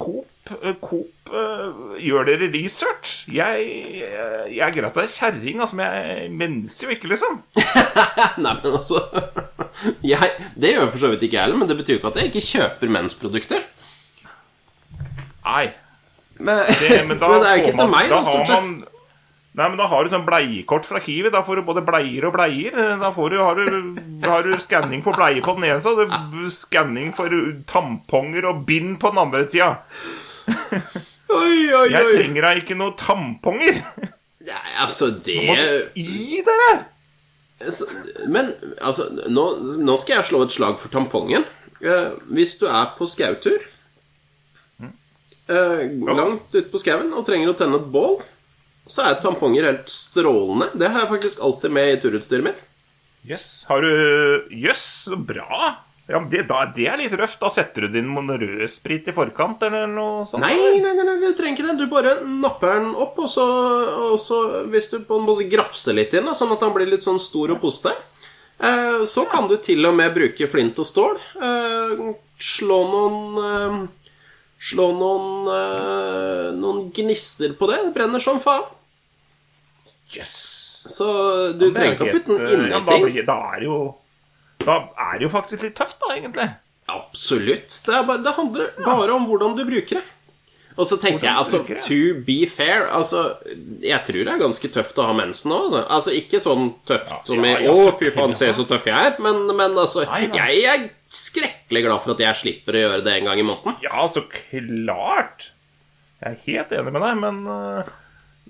Speaker 1: Coop, Coop uh, Gjør dere research? Jeg, jeg, jeg er greit at det er kjerring, altså, men jeg minnes jo ikke, liksom.
Speaker 2: Nei, men altså jeg, Det gjør for så vidt ikke jeg heller, men det betyr jo ikke at jeg ikke kjøper mensprodukter.
Speaker 1: Nei.
Speaker 2: Men,
Speaker 1: Det, men da
Speaker 2: men det er
Speaker 1: ikke
Speaker 2: ikke til meg,
Speaker 1: da
Speaker 2: stort sett.
Speaker 1: man- Nei, men Da har du sånn bleiekort fra Kiwi. Da får du både bleier og bleier. Da får du, har du, har du skanning for bleier på den ene sida, og skanning for tamponger og bind på den andre sida. Jeg trenger da ikke noe tamponger.
Speaker 2: Nei, altså, det
Speaker 1: Må du gi dere!
Speaker 2: Men altså, nå, nå skal jeg slå et slag for tampongen. Eh, hvis du er på skautur eh, langt ute på skauen og trenger å tenne et bål, så er tamponger helt strålende. Det har jeg faktisk alltid med i turutstyret mitt.
Speaker 1: Jøss, har du Jøss, så bra. Ja, det, da, det er litt røft. Da setter du din rødsprit i forkant, eller noe sånt?
Speaker 2: Nei, nei, nei, nei, du trenger ikke det. Du bare napper den opp, og så, og så hvis du på en måte grafser litt inn, den, sånn at den blir litt sånn stor og poste, eh, så kan du til og med bruke flint og stål. Eh, slå noen eh, Slå noen uh, Noen gnister på det. Det brenner som faen.
Speaker 1: Jøss.
Speaker 2: Så du
Speaker 1: er
Speaker 2: trenger ikke å putte den
Speaker 1: eh,
Speaker 2: inni
Speaker 1: ja,
Speaker 2: ting.
Speaker 1: blir, da er det jo Da er det jo faktisk litt tøft, da, egentlig.
Speaker 2: Absolutt. Det, bare, det handler bare om hvordan du bruker det. Og så tenker jeg, altså, to be fair Altså, jeg tror det er ganske tøft å ha mensen nå. Altså, altså ikke sånn tøft som
Speaker 1: ja,
Speaker 2: i
Speaker 1: ja,
Speaker 2: 'Å, fy faen, se så tøff jeg er', men, men altså
Speaker 1: Nei, nei.
Speaker 2: Jeg er skrekkelig glad for at jeg slipper å gjøre det en gang i måneden.
Speaker 1: Ja, så klart. Jeg er helt enig med deg, men uh,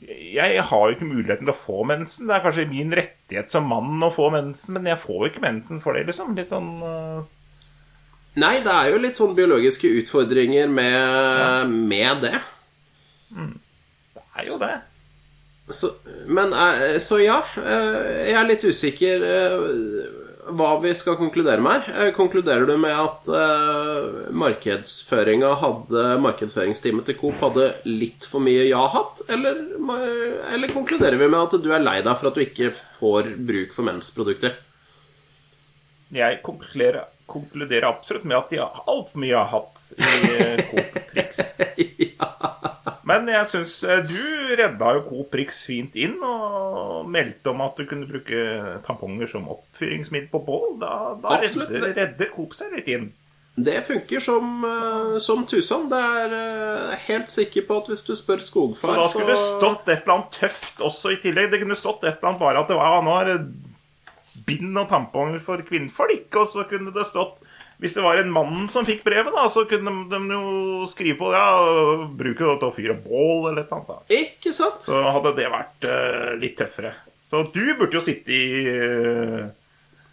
Speaker 1: jeg har jo ikke muligheten til å få mensen. Det er kanskje min rettighet som mann å få mensen, men jeg får jo ikke mensen for det, liksom. Litt sånn øh,
Speaker 2: Nei, det er jo litt sånn biologiske utfordringer med, med det.
Speaker 1: Det er jo det.
Speaker 2: Så, men eh, Så ja, eh, jeg er litt usikker eh, hva vi skal konkludere med her. Konkluderer du med at markedsføringa hadde Markedsføringsteamet til Coop hadde litt for mye ja-hatt? Eller, eller konkluderer vi med at du er lei deg for at du ikke får bruk for mensprodukter?
Speaker 1: Jeg konkluderer, konkluderer absolutt med at de har altfor mye har hatt i øh, Coop Prix. Men jeg syns du redda jo Coop Prix fint inn og meldte om at du kunne bruke tamponger som oppfyringsmiddel på bål. Da, da redder, redder Coop seg litt inn.
Speaker 2: Det funker som, eh, som tusen. Det er eh, helt sikker på at hvis du spør
Speaker 1: Så
Speaker 2: skogfar,
Speaker 1: da skulle det stått et eller annet tøft også i tillegg. Det kunne stått et eller annet bare at det var nå har bind og tamponger for kvinnfolk. Og så kunne det stått Hvis det var en mann som fikk brevet, da, så kunne de, de jo skrive på Ja, bruke det til å fyre bål eller noe annet. da.
Speaker 2: Ikke sant?
Speaker 1: Så hadde det vært uh, litt tøffere. Så du burde jo sitte i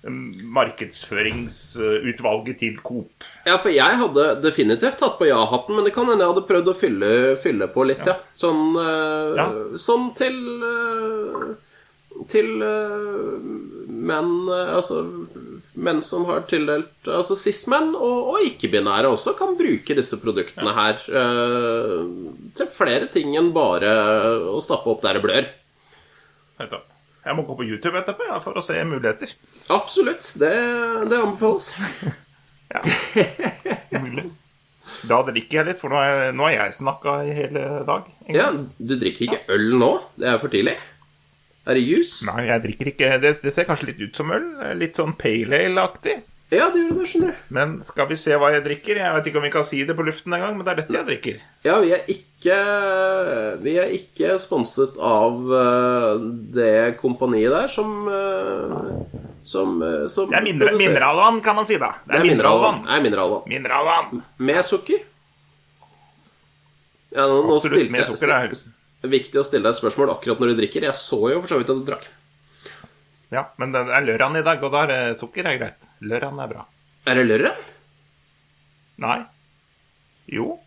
Speaker 1: mm, markedsføringsutvalget til Coop.
Speaker 2: Ja, for jeg hadde definitivt tatt på ja-hatten, men det kan hende jeg hadde prøvd å fylle, fylle på litt, ja. Sånn, øh,
Speaker 1: Ja.
Speaker 2: sånn til øh, Til eh, menn eh, Altså menn som har tildelt Altså cis-menn og, og ikke-binære også kan bruke disse produktene her uh, til flere ting enn bare å stappe opp der det blør.
Speaker 1: Nettopp. Jeg må gå på YouTube etterpå ja, for å se muligheter.
Speaker 2: Absolutt. Det, det anbefales.
Speaker 1: Mulig. Da drikker jeg litt, for nå har jeg, nå har jeg snakka i hele dag. egentlig.
Speaker 2: Ja, du drikker ikke øl nå? Det er for tidlig? Er det juice?
Speaker 1: Nei, jeg drikker ikke det, det ser kanskje litt ut som øl. Litt sånn pale ale-aktig.
Speaker 2: Ja, det gjør det, skjønner du.
Speaker 1: Men skal vi se hva jeg drikker? Jeg vet ikke om vi kan si det på luften engang, men det er dette jeg drikker.
Speaker 2: Ja, vi er ikke Vi er ikke sponset av eh, det kompaniet der som eh, Som, eh, som
Speaker 1: Det er mindre, mineralvann, kan man si, da. Det er mineralvann.
Speaker 2: Det er mineralvann.
Speaker 1: Mineralvann.
Speaker 2: Med sukker. Ja, nå, nå
Speaker 1: Absolutt.
Speaker 2: stilte
Speaker 1: Med sukker er
Speaker 2: jeg Viktig å stille deg et spørsmål akkurat når du drikker. Jeg så jo for så vidt at du drakk.
Speaker 1: Ja, men det er lørdag i dag, og da er sukker er greit. Lørdag er bra.
Speaker 2: Er det lørdag?
Speaker 1: Nei. Jo.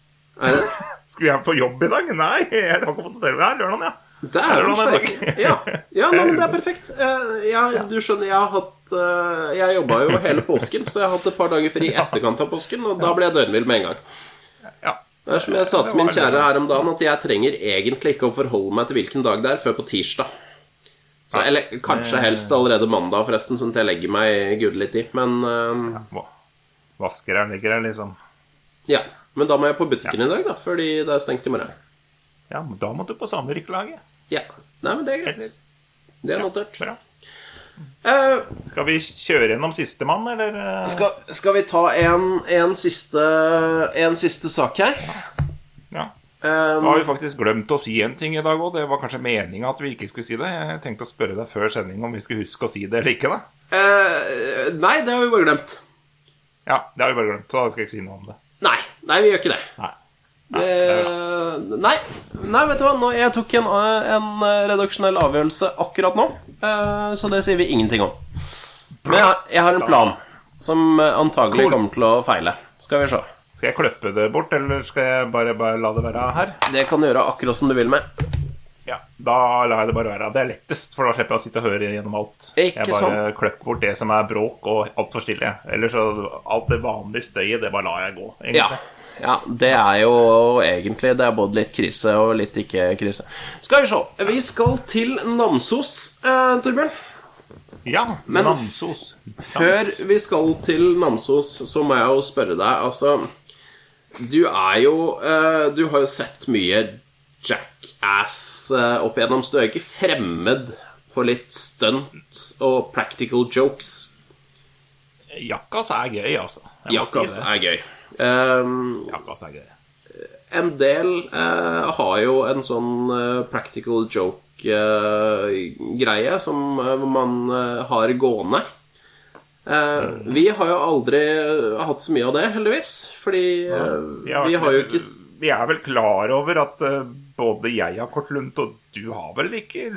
Speaker 2: Er det?
Speaker 1: Skulle jeg på jobb i dag? Nei, jeg har ikke fått det. Nei, lørdag, ja.
Speaker 2: Det er jo
Speaker 1: er
Speaker 2: sterk. Ja, ja nei, men det er perfekt. Eh, Jeg, du skjønner, jeg har hatt eh, Jeg jobba jo hele påsken, så jeg har hatt et par dager fri i etterkant av påsken, og da ble jeg døgnvill med en gang.
Speaker 1: Ja.
Speaker 2: Det er som jeg sa til min kjære her om dagen, at jeg trenger egentlig ikke å forholde meg til hvilken dag det er, før på tirsdag. Så, eller kanskje helst allerede mandag, forresten, sånn at jeg legger meg gudelig tid. Men eh,
Speaker 1: Hva- Vasker jeg, ligger jeg liksom
Speaker 2: ja. Men da må jeg på butikken i dag, da, fordi det er stengt i morgen.
Speaker 1: Ja, men da må du på samvirkelaget.
Speaker 2: Ja. Nei, men det er greit. Det er notert.
Speaker 1: Bra.
Speaker 2: Eh,
Speaker 1: Skal vi kjøre gjennom sistemann, eller? eh?
Speaker 2: skal, skal vi ta en, en, siste, en siste sak her?
Speaker 1: Ja.
Speaker 2: Um,
Speaker 1: da har vi faktisk glemt å si en ting i dag òg. Det var kanskje meninga at vi ikke skulle si det. Jeg tenkte å spørre deg før sending om vi skulle huske å si det eller ikke. da
Speaker 2: uh, nei, det har vi bare glemt.
Speaker 1: Ja, det har vi bare glemt, så da skal jeg ikke si noe om det.
Speaker 2: Nei, nei, vi gjør ikke det.
Speaker 1: Nei.
Speaker 2: Eh, nei, nei, vet du hva? Nå, jeg tok en, en redaksjonell avgjørelse akkurat nå, eh, så det sier vi ingenting om. Men jeg, har- jeg har en plan som eh, antagelig kommer til å feile. Skal vi se.
Speaker 1: Skal jeg klippe det bort, eller skal jeg bare, bare la det være her?
Speaker 2: Det kan du gjøre akkurat som du vil med.
Speaker 1: Ja, Da lar jeg det bare være. Det er lettest, for da slipper jeg å sitte og høre gjennom alt.
Speaker 2: Ikke
Speaker 1: jeg bare
Speaker 2: sant?
Speaker 1: klipper bort det som er bråk og altfor stille. Ellers så alt det vanlige støyet, det bare lar jeg gå. Egentlig.
Speaker 2: ja, det er jo egentlig Det er både litt krise og litt ikke krise. Skal vi se. Vi skal til Namsos, eh, Torbjørn.
Speaker 1: Ja,
Speaker 2: Men
Speaker 1: Namsos.
Speaker 2: Før vi skal til Namsos, så må jeg jo spørre deg, altså Du er jo eh, Du har jo sett mye jackass eh, opp igjennom, så du er jo ikke fremmed for litt stunt og practical jokes.
Speaker 1: Jackass er gøy, altså.
Speaker 2: Jackass
Speaker 1: si
Speaker 2: er gøy. Um,
Speaker 1: hva er gøy.
Speaker 2: en del eh, har jo en sånn eh, practical joke-greie som eh, man eh, har gående. Eh, vi har jo aldri hatt så mye av det, heldigvis. Fordi eh, vi har jo ikke
Speaker 1: Vi er vel klar over at eh, både jeg har kort lunte, og du har vel ikke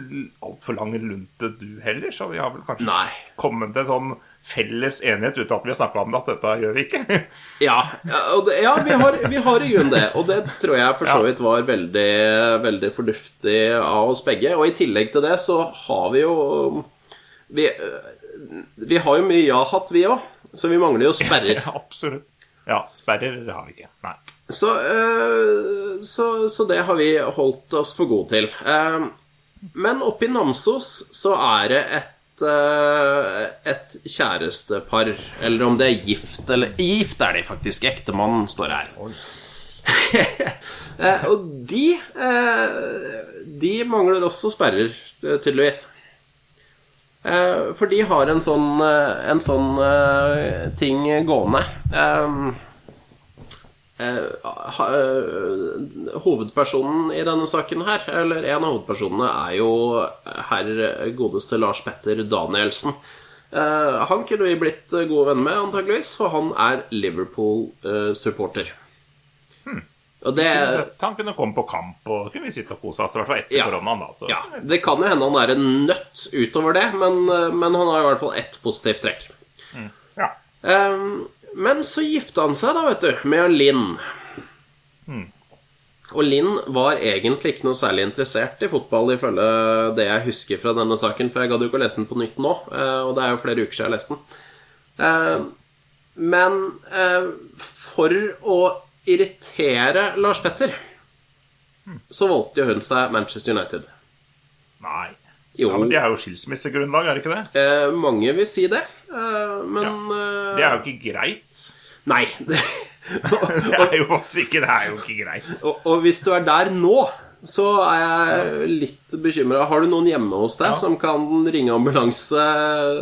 Speaker 1: altfor lang lunte, du heller, så vi har vel kanskje
Speaker 2: Nei.
Speaker 1: kommet til en sånn felles enighet uten at vi har snakka om det, at dette gjør vi ikke.
Speaker 2: Ja, det, ja vi, har, vi har i grunnen det. Og det tror jeg for så vidt var veldig, veldig fornuftig av oss begge. Og i tillegg til det så har vi jo Vi, vi har jo mye ja-hatt, vi òg. Så vi mangler jo sperrer.
Speaker 1: Ja, Absolutt. Ja, sperrer har vi ikke. Nei.
Speaker 2: Så, eh, så, så det har vi holdt oss for gode til. Eh, men oppe i Namsos så er det et, eh, et kjærestepar. Eller om det er gift eller Gift er de faktisk. Ektemannen står her. Og de eh, De mangler også sperrer, tydeligvis. Eh, For de har en sånn, en sånn ting gående. Eh, eh, hovedpersonen i denne saken her, eller en av hovedpersonene, er jo herr godeste Lars Petter Danielsen. Eh, han kunne vi blitt gode venner med, antageligvis, for han er Liverpool-supporter. Og det
Speaker 1: Han kunne komme på kamp, og kunne vi sitte og kose oss. I hvert fall etter
Speaker 2: Ja.
Speaker 1: koronaen, da. Så.
Speaker 2: Ja, det kan jo hende han er en nøtt utover det, men, men han har i hvert fall ett positivt trekk.
Speaker 1: Ja.
Speaker 2: Ehm, men så gifta han seg, da, vet du, med Linn. Og Linn var egentlig ikke noe særlig interessert i fotball, ifølge det jeg husker fra denne saken, for jeg gadd jo ikke å lese den på nytt nå, eh, og det er jo flere uker siden jeg leste den. Ehm, men eh, for å irritere Lars Petter, så valgte jo hun seg Manchester United.
Speaker 1: Nei.
Speaker 2: Jo.
Speaker 1: Ja, men Det er jo skilsmissegrunnlag, er det ikke det?
Speaker 2: Eh, mange vil si det, eh, men ja.
Speaker 1: Det er jo ikke greit.
Speaker 2: Nei.
Speaker 1: Det er jo faktisk ikke Det er jo ikke greit.
Speaker 2: og, og hvis du er der nå, så er jeg litt bekymra. Har du noen hjemme hos deg
Speaker 1: Ja.
Speaker 2: som kan ringe ambulanse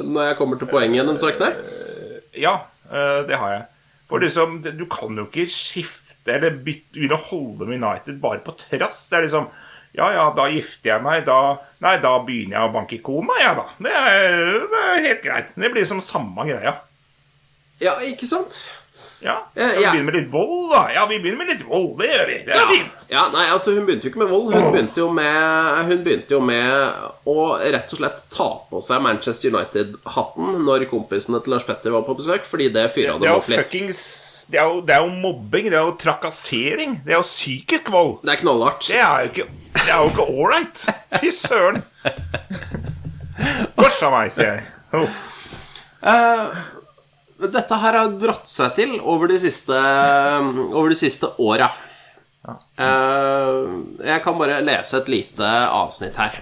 Speaker 2: når jeg kommer til poenget i den saken her?
Speaker 1: Ja, eh, det har jeg. For liksom, du kan jo ikke skifte eller bytte, begynne å holde med United bare på trass. Det er liksom Ja, ja, da gifter jeg meg. Da Nei, da begynner jeg å banke kona, jeg, da. Det er, det er helt greit. Det blir som samme greia.
Speaker 2: Ja, ikke sant?
Speaker 1: Ja,
Speaker 2: Eh,
Speaker 1: Vi
Speaker 2: ja.
Speaker 1: begynner med litt vold, da. Ja, vi begynner med litt vold. Det gjør vi. Det er
Speaker 2: Ja.
Speaker 1: fint.
Speaker 2: Ja, nei, altså Hun begynte jo ikke med vold. Hun begynte jo med, hun begynte jo med å rett og slett ta på seg Manchester United-hatten når kompisene til Lars Petter var på besøk, fordi det fyra dem opp litt.
Speaker 1: fuckings det er jo, det er jo mobbing. Det er jo trakassering. Det er jo psykisk vold.
Speaker 2: Det er knallhardt.
Speaker 1: Det er jo ikke Det er jo ikke ålreit. Fy søren. Gosh a meg, sier jeg. Oh.
Speaker 2: Dette her har dratt seg til over de siste, over de siste åra. Eh, Jeg kan bare lese et lite avsnitt her.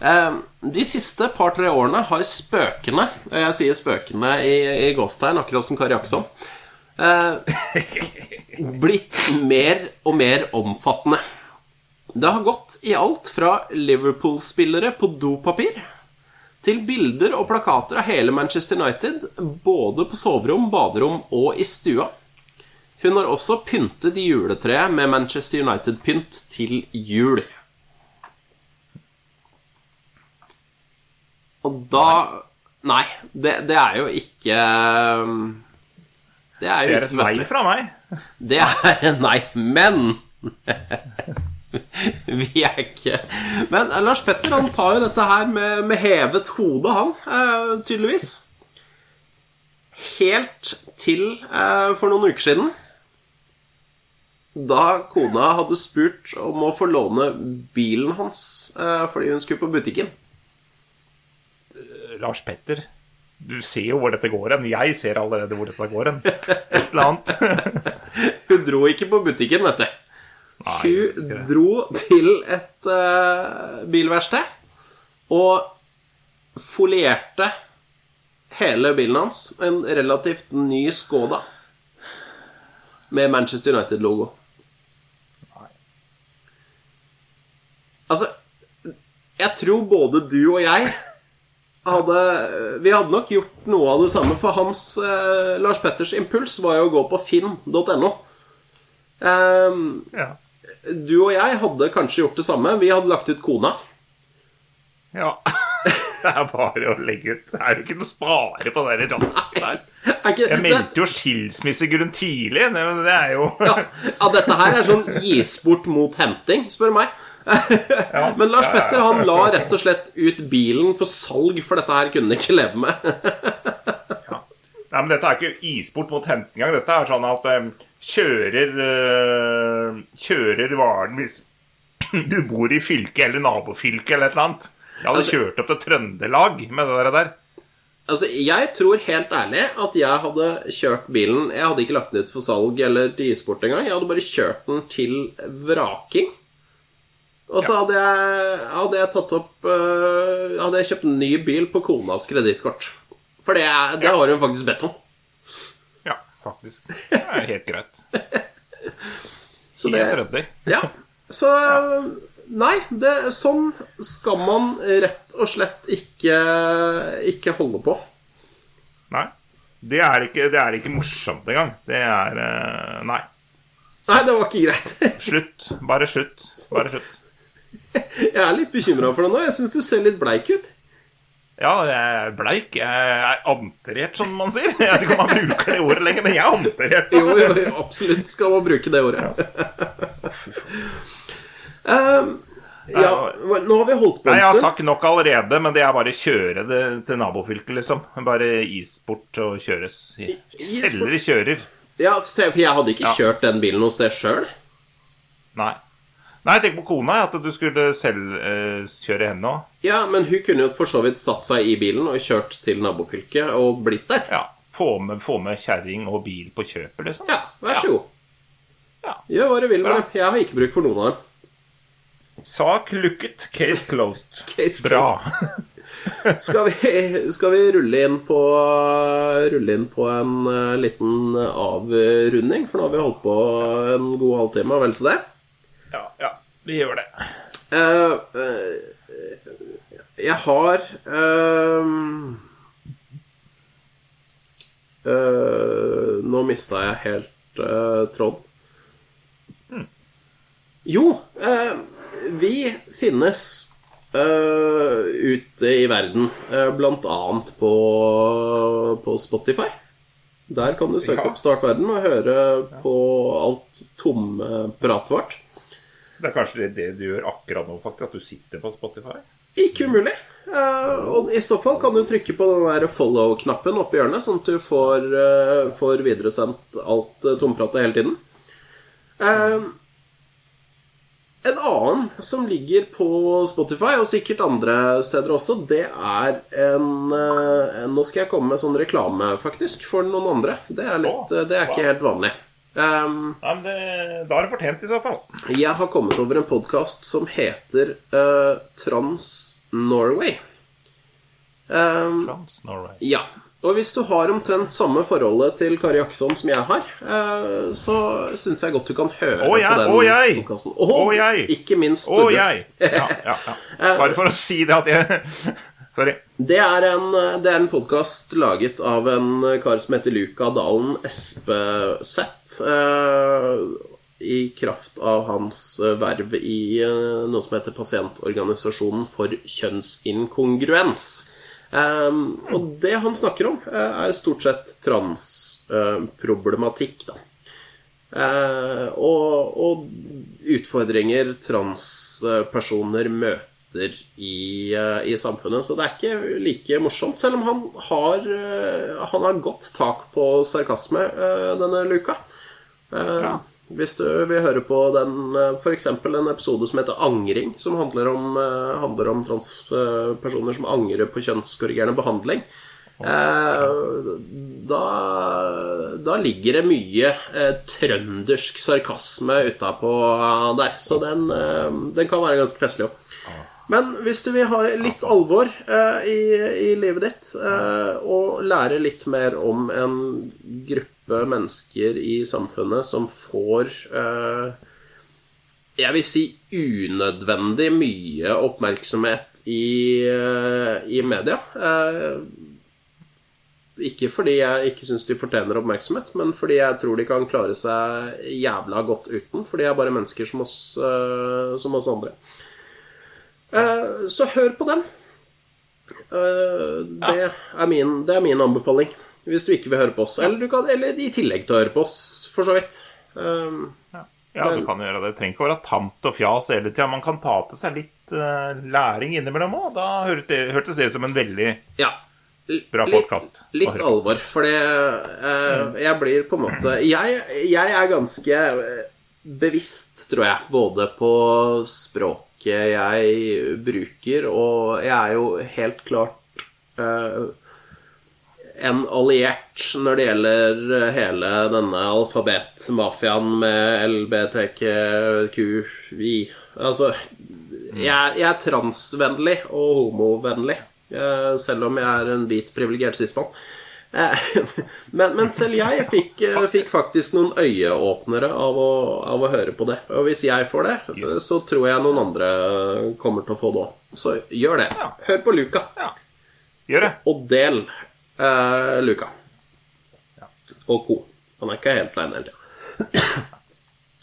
Speaker 2: Eh, De siste par-tre årene har spøkene Og jeg sier spøkene i, i gåstegn, akkurat som Kari Akson eh, blitt mer og mer omfattende. Det har gått i alt fra Liverpool-spillere på dopapir til bilder og plakater av hele Manchester United, både på soverom, baderom og i stua. Hun har også pyntet juletreet med Manchester United-pynt til jul. Og da Nei, det, det er jo ikke Det er jo ikke
Speaker 1: Det er et nei fra meg.
Speaker 2: Det er nei, men Vi er ikke Men eh, Lars Petter han tar jo dette her med, med hevet hode, han, eh, tydeligvis. Helt til eh, for noen uker siden. Da kona hadde spurt om å få låne bilen hans eh, fordi hun skulle på butikken.
Speaker 1: Lars Petter, du ser jo hvor dette går hen. Jeg ser allerede hvor dette går hen. Et eller annet.
Speaker 2: Hun dro ikke på butikken, vet du. Hun dro til et uh, bilverksted og folierte hele bilen hans. En relativt ny Skoda med Manchester United-logo. Altså, jeg tror både du og jeg hadde Vi hadde nok gjort noe av det samme, for hans eh, Lars Petters impuls var jo å gå på finn.no. Um,
Speaker 1: Ja.
Speaker 2: Du og jeg hadde kanskje gjort det samme. Vi hadde lagt ut kona.
Speaker 1: ja. Det er bare å legge ut. Det er jo ikke noe å spare på det rasket der.
Speaker 2: Er
Speaker 1: Jeg meldte jo skilsmissegrunn tidlig. Det, det er jo
Speaker 2: ja, ja, dette her er sånn gis bort mot henting, spør meg. Men Lars
Speaker 1: ja, ja.
Speaker 2: Petter han la rett og slett ut bilen for salg, for dette her kunne han ikke leve med.
Speaker 1: Nei, men Dette er ikke isport mot henting engang. Dette er sånn at um, kjører uh, Kjører varen hvis du bor i fylket eller nabofylket eller et eller annet. Jeg hadde
Speaker 2: Altså-
Speaker 1: kjørt opp til Trøndelag med det der.
Speaker 2: Altså, Jeg tror helt ærlig at jeg hadde kjørt bilen Jeg hadde ikke lagt den ut for salg eller til isport engang. Jeg hadde bare kjørt den til vraking. Og så hadde jeg, hadde jeg tatt opp uh, Hadde jeg kjøpt en ny bil på konas kredittkort. For det, er- det har hun faktisk bedt om.
Speaker 1: Ja, faktisk. Det er helt greit.
Speaker 2: Så det,
Speaker 1: Helt ryddig.
Speaker 2: ja. Så Nei, det, sånn skal man rett og slett ikke, ikke holde på.
Speaker 1: Nei. Det er ikke, det er ikke morsomt engang. Det er eh, Nei.
Speaker 2: Nei, det var ikke greit.
Speaker 1: Slutt. Bare slutt. Bare slutt.
Speaker 2: Jeg er litt bekymra for deg nå. Jeg syns du ser litt bleik ut.
Speaker 1: Ja, jeg er bleik. Jeg er anterert, som man sier. Jeg vet ikke om man bruker det ordet lenger, men jeg er anterert.
Speaker 2: Jo, jo, absolutt skal man bruke det ordet. um, ja, nå har vi holdt på
Speaker 1: Nei,
Speaker 2: en
Speaker 1: jeg har sagt nok allerede, men det er bare kjøre det til nabofylket, liksom. Bare is bort og kjøres. Selger kjører.
Speaker 2: Ja, for jeg hadde ikke kjørt den bilen hos deg sjøl.
Speaker 1: Nei. Nei, tenker på kona, at du skulle selv eh, kjøre henne òg.
Speaker 2: Ja, men hun kunne jo for så vidt satt seg i bilen og kjørt til nabofylket og blitt der.
Speaker 1: Ja. Få med, få med kjerring og bil på kjøpet, liksom.
Speaker 2: Ja, vær så god.
Speaker 1: Ja.
Speaker 2: Gjør hva du vil med
Speaker 1: Bra.
Speaker 2: dem. Jeg har ikke bruk for noen av dem.
Speaker 1: Sak lukket, case closed.
Speaker 2: Case
Speaker 1: Bra.
Speaker 2: Skal vi, skal vi rulle inn på Rulle inn på en eh, liten avrunding? For nå har vi holdt på en god halvtime, og vel så det.
Speaker 1: Vi gjør det.
Speaker 2: Uh, uh, jeg har uh, Nå mista jeg helt tråden. Jo, eh, vi finnes ute i verden, blant annet på, på Spotify. Der kan du søke
Speaker 1: Ja.
Speaker 2: opp Start verden og høre på alt tomme pratet vårt.
Speaker 1: Det er kanskje det, det du gjør akkurat nå, faktisk. At du sitter på Spotify.
Speaker 2: Ikke umulig. Uh, og i så fall kan du trykke på den der follow-knappen oppe i hjørnet, sånn at du får, uh, får videresendt alt uh, tompratet hele tiden. Uh, en annen som ligger på Spotify, og sikkert andre steder også, det er en, en Nå skal jeg komme med sånn reklame, faktisk, for noen andre. Det er, litt, det er ikke helt vanlig. Um,
Speaker 1: ja, men det, Da er det fortjent, i så fall.
Speaker 2: jeg har kommet over en podkast som heter uh, Trans Norway. Um,
Speaker 1: Trans Norway.
Speaker 2: ja. Og hvis du har omtrent samme forholdet til Kari Jakkesson som jeg har, uh, så syns jeg godt du kan høre
Speaker 1: oh, jeg,
Speaker 2: på den
Speaker 1: oh,
Speaker 2: podkasten.
Speaker 1: Og jeg.
Speaker 2: Ikke minst
Speaker 1: Å, jeg! Ja, ja, ja. Bare for å si det at jeg Sorry.
Speaker 2: Det er en, det er en podkast laget av en kar som heter Luka Dalen Espeseth. Eh, I kraft av hans eh, verv i eh, noe som heter Pasientorganisasjonen for kjønnsinkongruens. Eh, og det han snakker om, eh, er stort sett transproblematikk, da. Eh, og, og utfordringer transpersoner møter i, eh, i samfunnet. Så det er ikke like morsomt, selv om han har, eh, han har godt tak på sarkasme eh, denne luka.
Speaker 1: Ja.
Speaker 2: Hvis du vil høre på den eksempel en episode som heter 'Angring', som handler om, handler om transpersoner som angrer på kjønnskorrigerende behandling. Eh, da, da ligger det mye eh, trøndersk sarkasme utapå der. Så den, eh, den kan være ganske festlig òg. Men hvis du vil ha litt alvor eh, i, i livet ditt, eh, og lære litt mer om en gruppe mennesker i samfunnet som får eh, jeg vil si unødvendig mye oppmerksomhet i, eh, i media. Eh, ikke fordi jeg ikke syns de fortjener oppmerksomhet, men fordi jeg tror de kan klare seg jævla godt uten. For de er bare mennesker som oss, eh, som oss andre. Eh, så hør på den. Uh, det, er min, det er min anbefaling. Hvis du ikke vil høre på oss. Eller, du kan, eller i tillegg til å høre på oss, for så vidt. Um,
Speaker 1: Ja, du kan gjøre det. Det trenger ikke å være tamt og fjas hele tida. Man kan ta til seg litt uh, læring innimellom òg. Da hørtes det, ut som en veldig
Speaker 2: ja. Bra
Speaker 1: Bra
Speaker 2: litt-
Speaker 1: podcast.
Speaker 2: Litt, alvor, for det eh, Jeg blir på en måte jeg, jeg er ganske bevisst, tror jeg, både på språket jeg bruker, og jeg er jo helt klart eh, en alliert når det gjelder hele denne alfabetmafiaen med LBTQI. Altså, jeg, jeg er transvennlig og homovennlig, eh, selv om jeg er en hvit, privilegert cismann. Eh, Men, men selv jeg fikk, eh, fikk faktisk noen øyeåpnere av å, av å høre på det. Og hvis jeg får det,
Speaker 1: Yes.
Speaker 2: så tror jeg noen andre kommer til å få det òg. Så gjør det.
Speaker 1: Ja.
Speaker 2: Hør på Luka
Speaker 1: Gjør det.
Speaker 2: og del eh, Luka. Og co. Han er ikke helt aleine hele tida.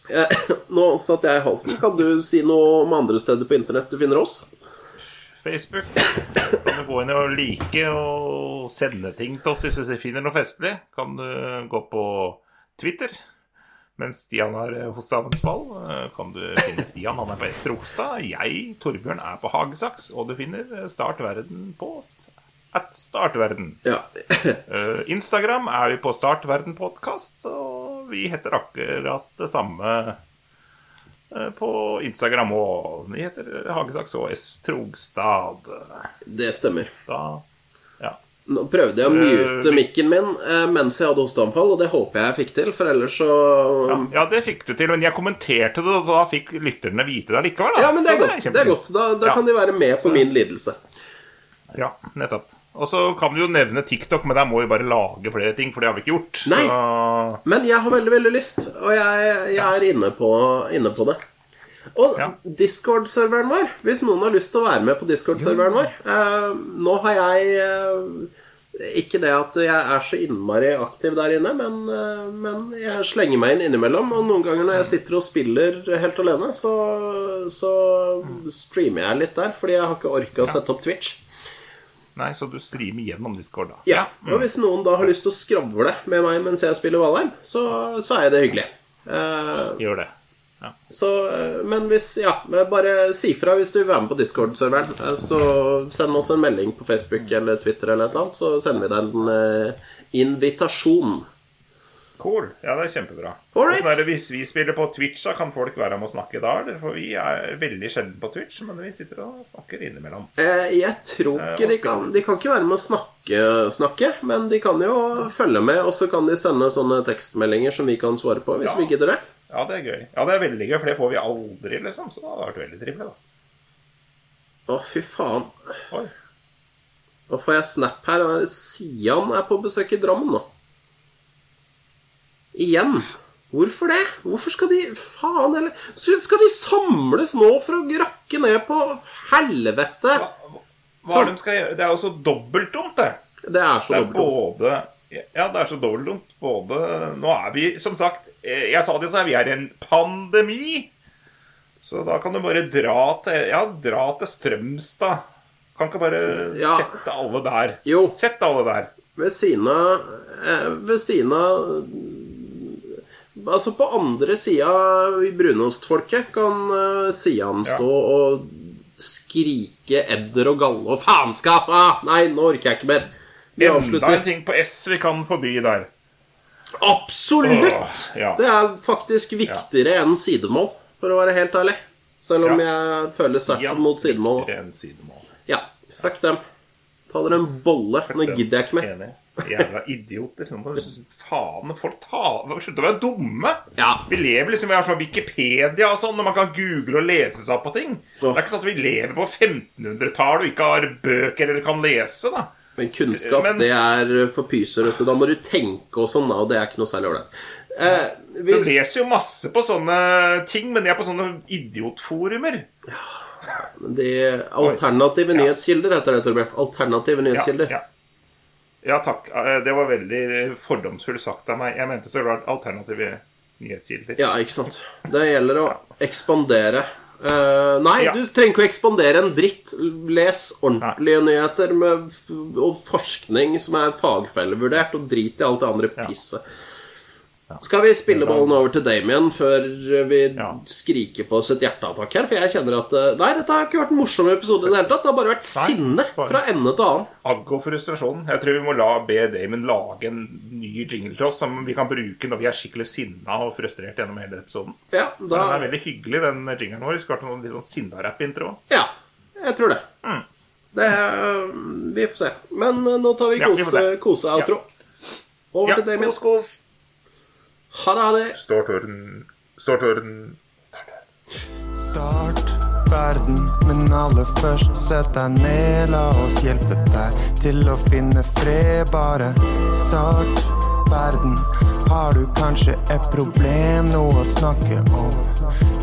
Speaker 2: Eh, Nå satt jeg i halsen. Kan du si noe om andre steder på internett du finner oss?
Speaker 1: Facebook. Kan du gå inn og like og sende ting til oss hvis du finner noe festlig. Kan du gå på Twitter. Mens Stian har hos hosteanfall, eh, kan du finne Stian. Han er på S. Trogstad. Jeg, Torbjørn, er på Hagesaks. Og du finner eh, Start Verden på oss. at Startverden.
Speaker 2: Ja.
Speaker 1: Eh, Instagram er vi på Startverden podkast, og vi heter akkurat det samme eh, på Instagram og Vi heter Hagesaks og S. Trogstad.
Speaker 2: Det stemmer.
Speaker 1: Da Ja.
Speaker 2: Nå prøvde jeg å
Speaker 1: Eh,
Speaker 2: mute mikken min eh, mens jeg hadde hosteanfall, og det håper jeg jeg fikk til, for ellers så
Speaker 1: Ja, ja, det fikk du til, men jeg kommenterte det, og da fikk lytterne vite det likevel. Da.
Speaker 2: Ja, men det er godt. Det er godt. Da, da
Speaker 1: Ja.
Speaker 2: kan de være med på min lidelse.
Speaker 1: Ja, nettopp. Og så kan du jo nevne TikTok, men der må vi bare lage flere ting, for det har vi ikke gjort.
Speaker 2: Nei.
Speaker 1: Så
Speaker 2: Men jeg har veldig, veldig lyst, og jeg, jeg er inne på, inne på det. Og
Speaker 1: Ja.
Speaker 2: Discord-serveren vår, hvis noen har lyst til å være med på Discord-serveren vår eh, Nå har jeg eh, Ikke det at jeg er så innmari aktiv der inne, men, eh, men jeg slenger meg inn innimellom. Og noen ganger når jeg sitter og spiller helt alene, så, så streamer jeg litt der, fordi jeg har ikke orka å sette opp Twitch.
Speaker 1: Nei, så du streamer gjennom Discord, da.
Speaker 2: Ja, og hvis noen da har lyst til å skravle med meg mens jeg spiller Valheim, så, så er det hyggelig. Uh,
Speaker 1: Gjør det.
Speaker 2: så, eh, men hvis Ja, bare si fra hvis du vil være med på Discord-serveren. Eh, Så send oss en melding på Facebook eller Twitter eller et eller annet, så sender vi deg en invitasjon.
Speaker 1: Cool. Ja, det er kjempebra. Åssen er det hvis vi spiller på Twitch, da? Kan folk være med og snakke da? Eller? For vi er veldig sjelden på Twitch, men vi sitter og snakker innimellom.
Speaker 2: Eh, Jeg tror
Speaker 1: Eh,
Speaker 2: ikke de kan De kan ikke være med å snakke, snakke, men de kan jo følge med, og så kan de sende sånne tekstmeldinger som vi kan svare på, hvis
Speaker 1: Ja.
Speaker 2: vi gidder det.
Speaker 1: Ja, det er gøy. Ja, det er veldig gøy, for det får vi aldri, liksom. Så det hadde vært veldig trivelig, da.
Speaker 2: Å, fy faen.
Speaker 1: Oi.
Speaker 2: Nå får jeg snap her. Sian er på besøk i Drammen nå. Igjen. Hvorfor det? Hvorfor skal de Faen heller Skal de samles nå for å rakke ned på helvete?
Speaker 1: Hva, hva er det de skal gjøre? Det er jo så dobbeltdumt, det.
Speaker 2: Det er så
Speaker 1: Det er
Speaker 2: dobbelt.
Speaker 1: både Ja, det er så dobbeltdumt. Både Nå er vi, som sagt eh, Jeg sa det så her, vi er i en pandemi. Så da kan du bare dra til Ja, dra til Strømstad. Kan ikke bare
Speaker 2: Ja.
Speaker 1: sette alle der.
Speaker 2: Jo.
Speaker 1: Sett alle der.
Speaker 2: Ved siden av eh, Ved siden av Altså, på andre sida i brunostfolket kan uh, Sian
Speaker 1: Ja.
Speaker 2: stå og skrike edder og galle og faenskap. Ah, nei, nå orker jeg ikke mer. Vi
Speaker 1: Enda
Speaker 2: avslutter.
Speaker 1: en ting på S vi kan forby der.
Speaker 2: Absolutt!
Speaker 1: Åh, ja.
Speaker 2: Det er faktisk viktigere enn sidemål, for å være helt ærlig. Selv om
Speaker 1: Ja.
Speaker 2: jeg føler sterkt mot sidemål.
Speaker 1: sidemål.
Speaker 2: Ja, fuck dem. Ta dere en bolle. Nå gidder jeg ikke mer.
Speaker 1: Jævla idioter. Faen folk ta Slutt å være dumme.
Speaker 2: Ja.
Speaker 1: Vi lever liksom, vi har sånn Wikipedia og sånn, når man kan google og lese seg opp på ting. Det er ikke sånn at vi lever på 1500-tallet og ikke har bøker eller kan lese, da.
Speaker 2: Men kunnskap,
Speaker 1: Men-
Speaker 2: det er for pyser. Da må du tenke og sånn, da, og det er ikke noe særlig ålreit. Eh, vi,
Speaker 1: Du leser jo masse på sånne ting, men jeg er på sånne idiotforumer.
Speaker 2: De alternative nyhetskilder heter det, Torbjørn. Alternative
Speaker 1: Ja,
Speaker 2: nyhetskilder.
Speaker 1: ja. ja, takk. Eh, Det var veldig fordomsfullt sagt av meg. Jeg mente så klart alternative nyhetskilder.
Speaker 2: Ja, ikke sant. Det gjelder å ekspandere. Uh, nei,
Speaker 1: Ja.
Speaker 2: du trenger ikke å ekspandere en dritt. Les ordentlige nyheter med, og forskning som er fagfellevurdert, og drit i alt det andre pisset. Skal vi spille ballen over til Damien før vi
Speaker 1: Ja.
Speaker 2: skriker på oss et hjerteattakk her? For jeg kjenner at eh, Nei, dette har ikke vært en morsom episode i det hele tatt. Det har bare vært
Speaker 1: Nei,
Speaker 2: sinne
Speaker 1: bare-
Speaker 2: fra ende til annen.
Speaker 1: Agg og frustrasjon. Jeg tror vi må la be Damien lage en ny jingle til oss som vi kan bruke når vi er skikkelig sinna og frustrert gjennom hele episoden.
Speaker 2: Ja,
Speaker 1: Den er veldig hyggelig, den jinglen vår. Vi skulle hatt noen litt sånn sinna-rapp-intro.
Speaker 2: Ja, jeg tror det.
Speaker 1: Mm.
Speaker 2: Det er, Vi får se. Men eh, nå tar vi
Speaker 1: kose-outro. Ja,
Speaker 2: kose-
Speaker 1: se.
Speaker 2: kose-outro. Over til Damien.
Speaker 1: kos, kos.
Speaker 2: Ha det, ha det.
Speaker 1: Start torden Start torden
Speaker 3: Start verden, men aller først sett deg ned. La oss hjelpe deg til å finne fred. Bare start verden. Har du kanskje et problem, noe å snakke om?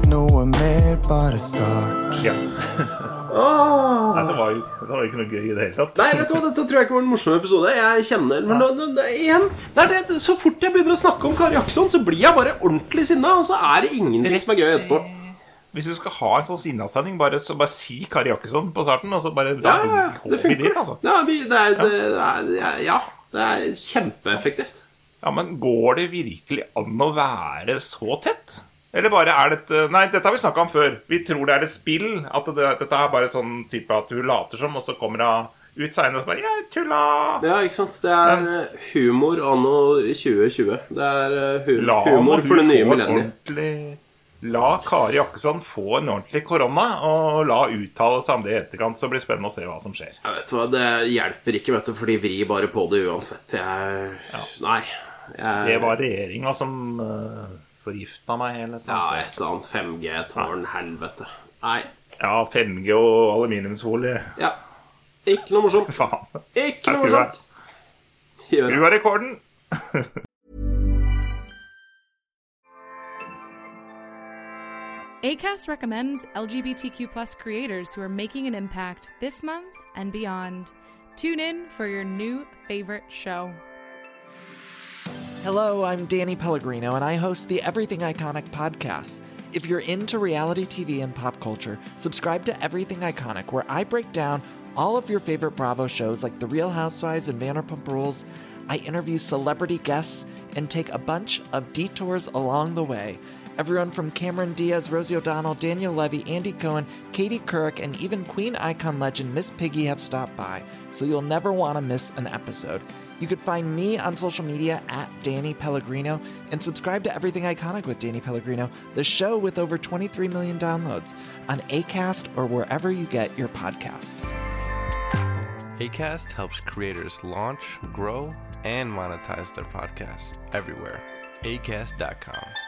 Speaker 3: Noe mer, bare start.
Speaker 1: Ja.
Speaker 2: Åh.
Speaker 1: Nei, det var det var ikke noe gøy i det hele tatt.
Speaker 2: Nei, vet du hva, dette tror jeg ikke var en morsom episode. Jeg kjenner men nå, nå, nå, igjen, det er det, Så fort jeg begynner å snakke om Kari Jackson, så blir jeg bare ordentlig sinna, og så er det ingenting som er gøy etterpå.
Speaker 1: Hvis du skal ha en sånn sinnasending, bare, så bare si Kari Jakkesson på starten. Og så bare
Speaker 2: Ja,
Speaker 1: da
Speaker 2: ja, ja, det funker.
Speaker 1: dit, altså.
Speaker 2: Ja, det er, det er, ja, det er kjempeeffektivt.
Speaker 1: Ja, men går det virkelig an å være så tett? Eller bare er dette Nei, dette har vi snakka om før. Vi tror det er et spill. At det, dette er bare sånn type at hun later som, og så kommer hun ut seinere og bare 'Jeg tulla'.
Speaker 2: Ja, ikke sant? Det er Men, humor anno 2020. Det er eh, hu
Speaker 1: La
Speaker 2: humor for det nye millenniet.
Speaker 1: La Kari Jakkesson få en ordentlig korona, og la uttale seg om det i etterkant. Så blir det spennende å se hva som skjer.
Speaker 2: Jeg vet hva, Det hjelper ikke, vet du, for de vrir bare på det uansett. Jeg Nei. Jeg,
Speaker 1: Det var regjeringa som uh, forgifta meg hele tiden.
Speaker 2: Ja, et eller annet 5G-tårn, helvete. Nei.
Speaker 1: Ja, 5G og aluminiumsfolie.
Speaker 2: Ja. Ikke noe morsomt.
Speaker 1: Faen.
Speaker 2: Ikke noe morsomt.
Speaker 1: Skru av rekorden.
Speaker 4: ACAST recommends LGBTQ creators who are making an impact this month and beyond. Tune in for your new favorite show.
Speaker 5: Hello, I'm Danny Pellegrino, and I host the Everything Iconic podcast. If you're into reality TV and pop culture, subscribe to Everything Iconic, where I break down all of your favorite Bravo shows like The Real Housewives and Vanderpump Rules. I interview celebrity guests and take a bunch of detours along the way. Everyone from Cameron Diaz, Rosie O'Donnell, Daniel Levy, Andy Cohen, Katie Couric, and even Queen icon legend Miss Piggy have stopped by, so you'll never want to miss an episode. You could find me on social media at Danny Pellegrino and subscribe to Everything Iconic with Danny Pellegrino, the show with over 23 million downloads on ACAST or wherever you get your podcasts.
Speaker 6: ACAST helps creators launch, grow, and monetize their podcasts everywhere. ACAST.com.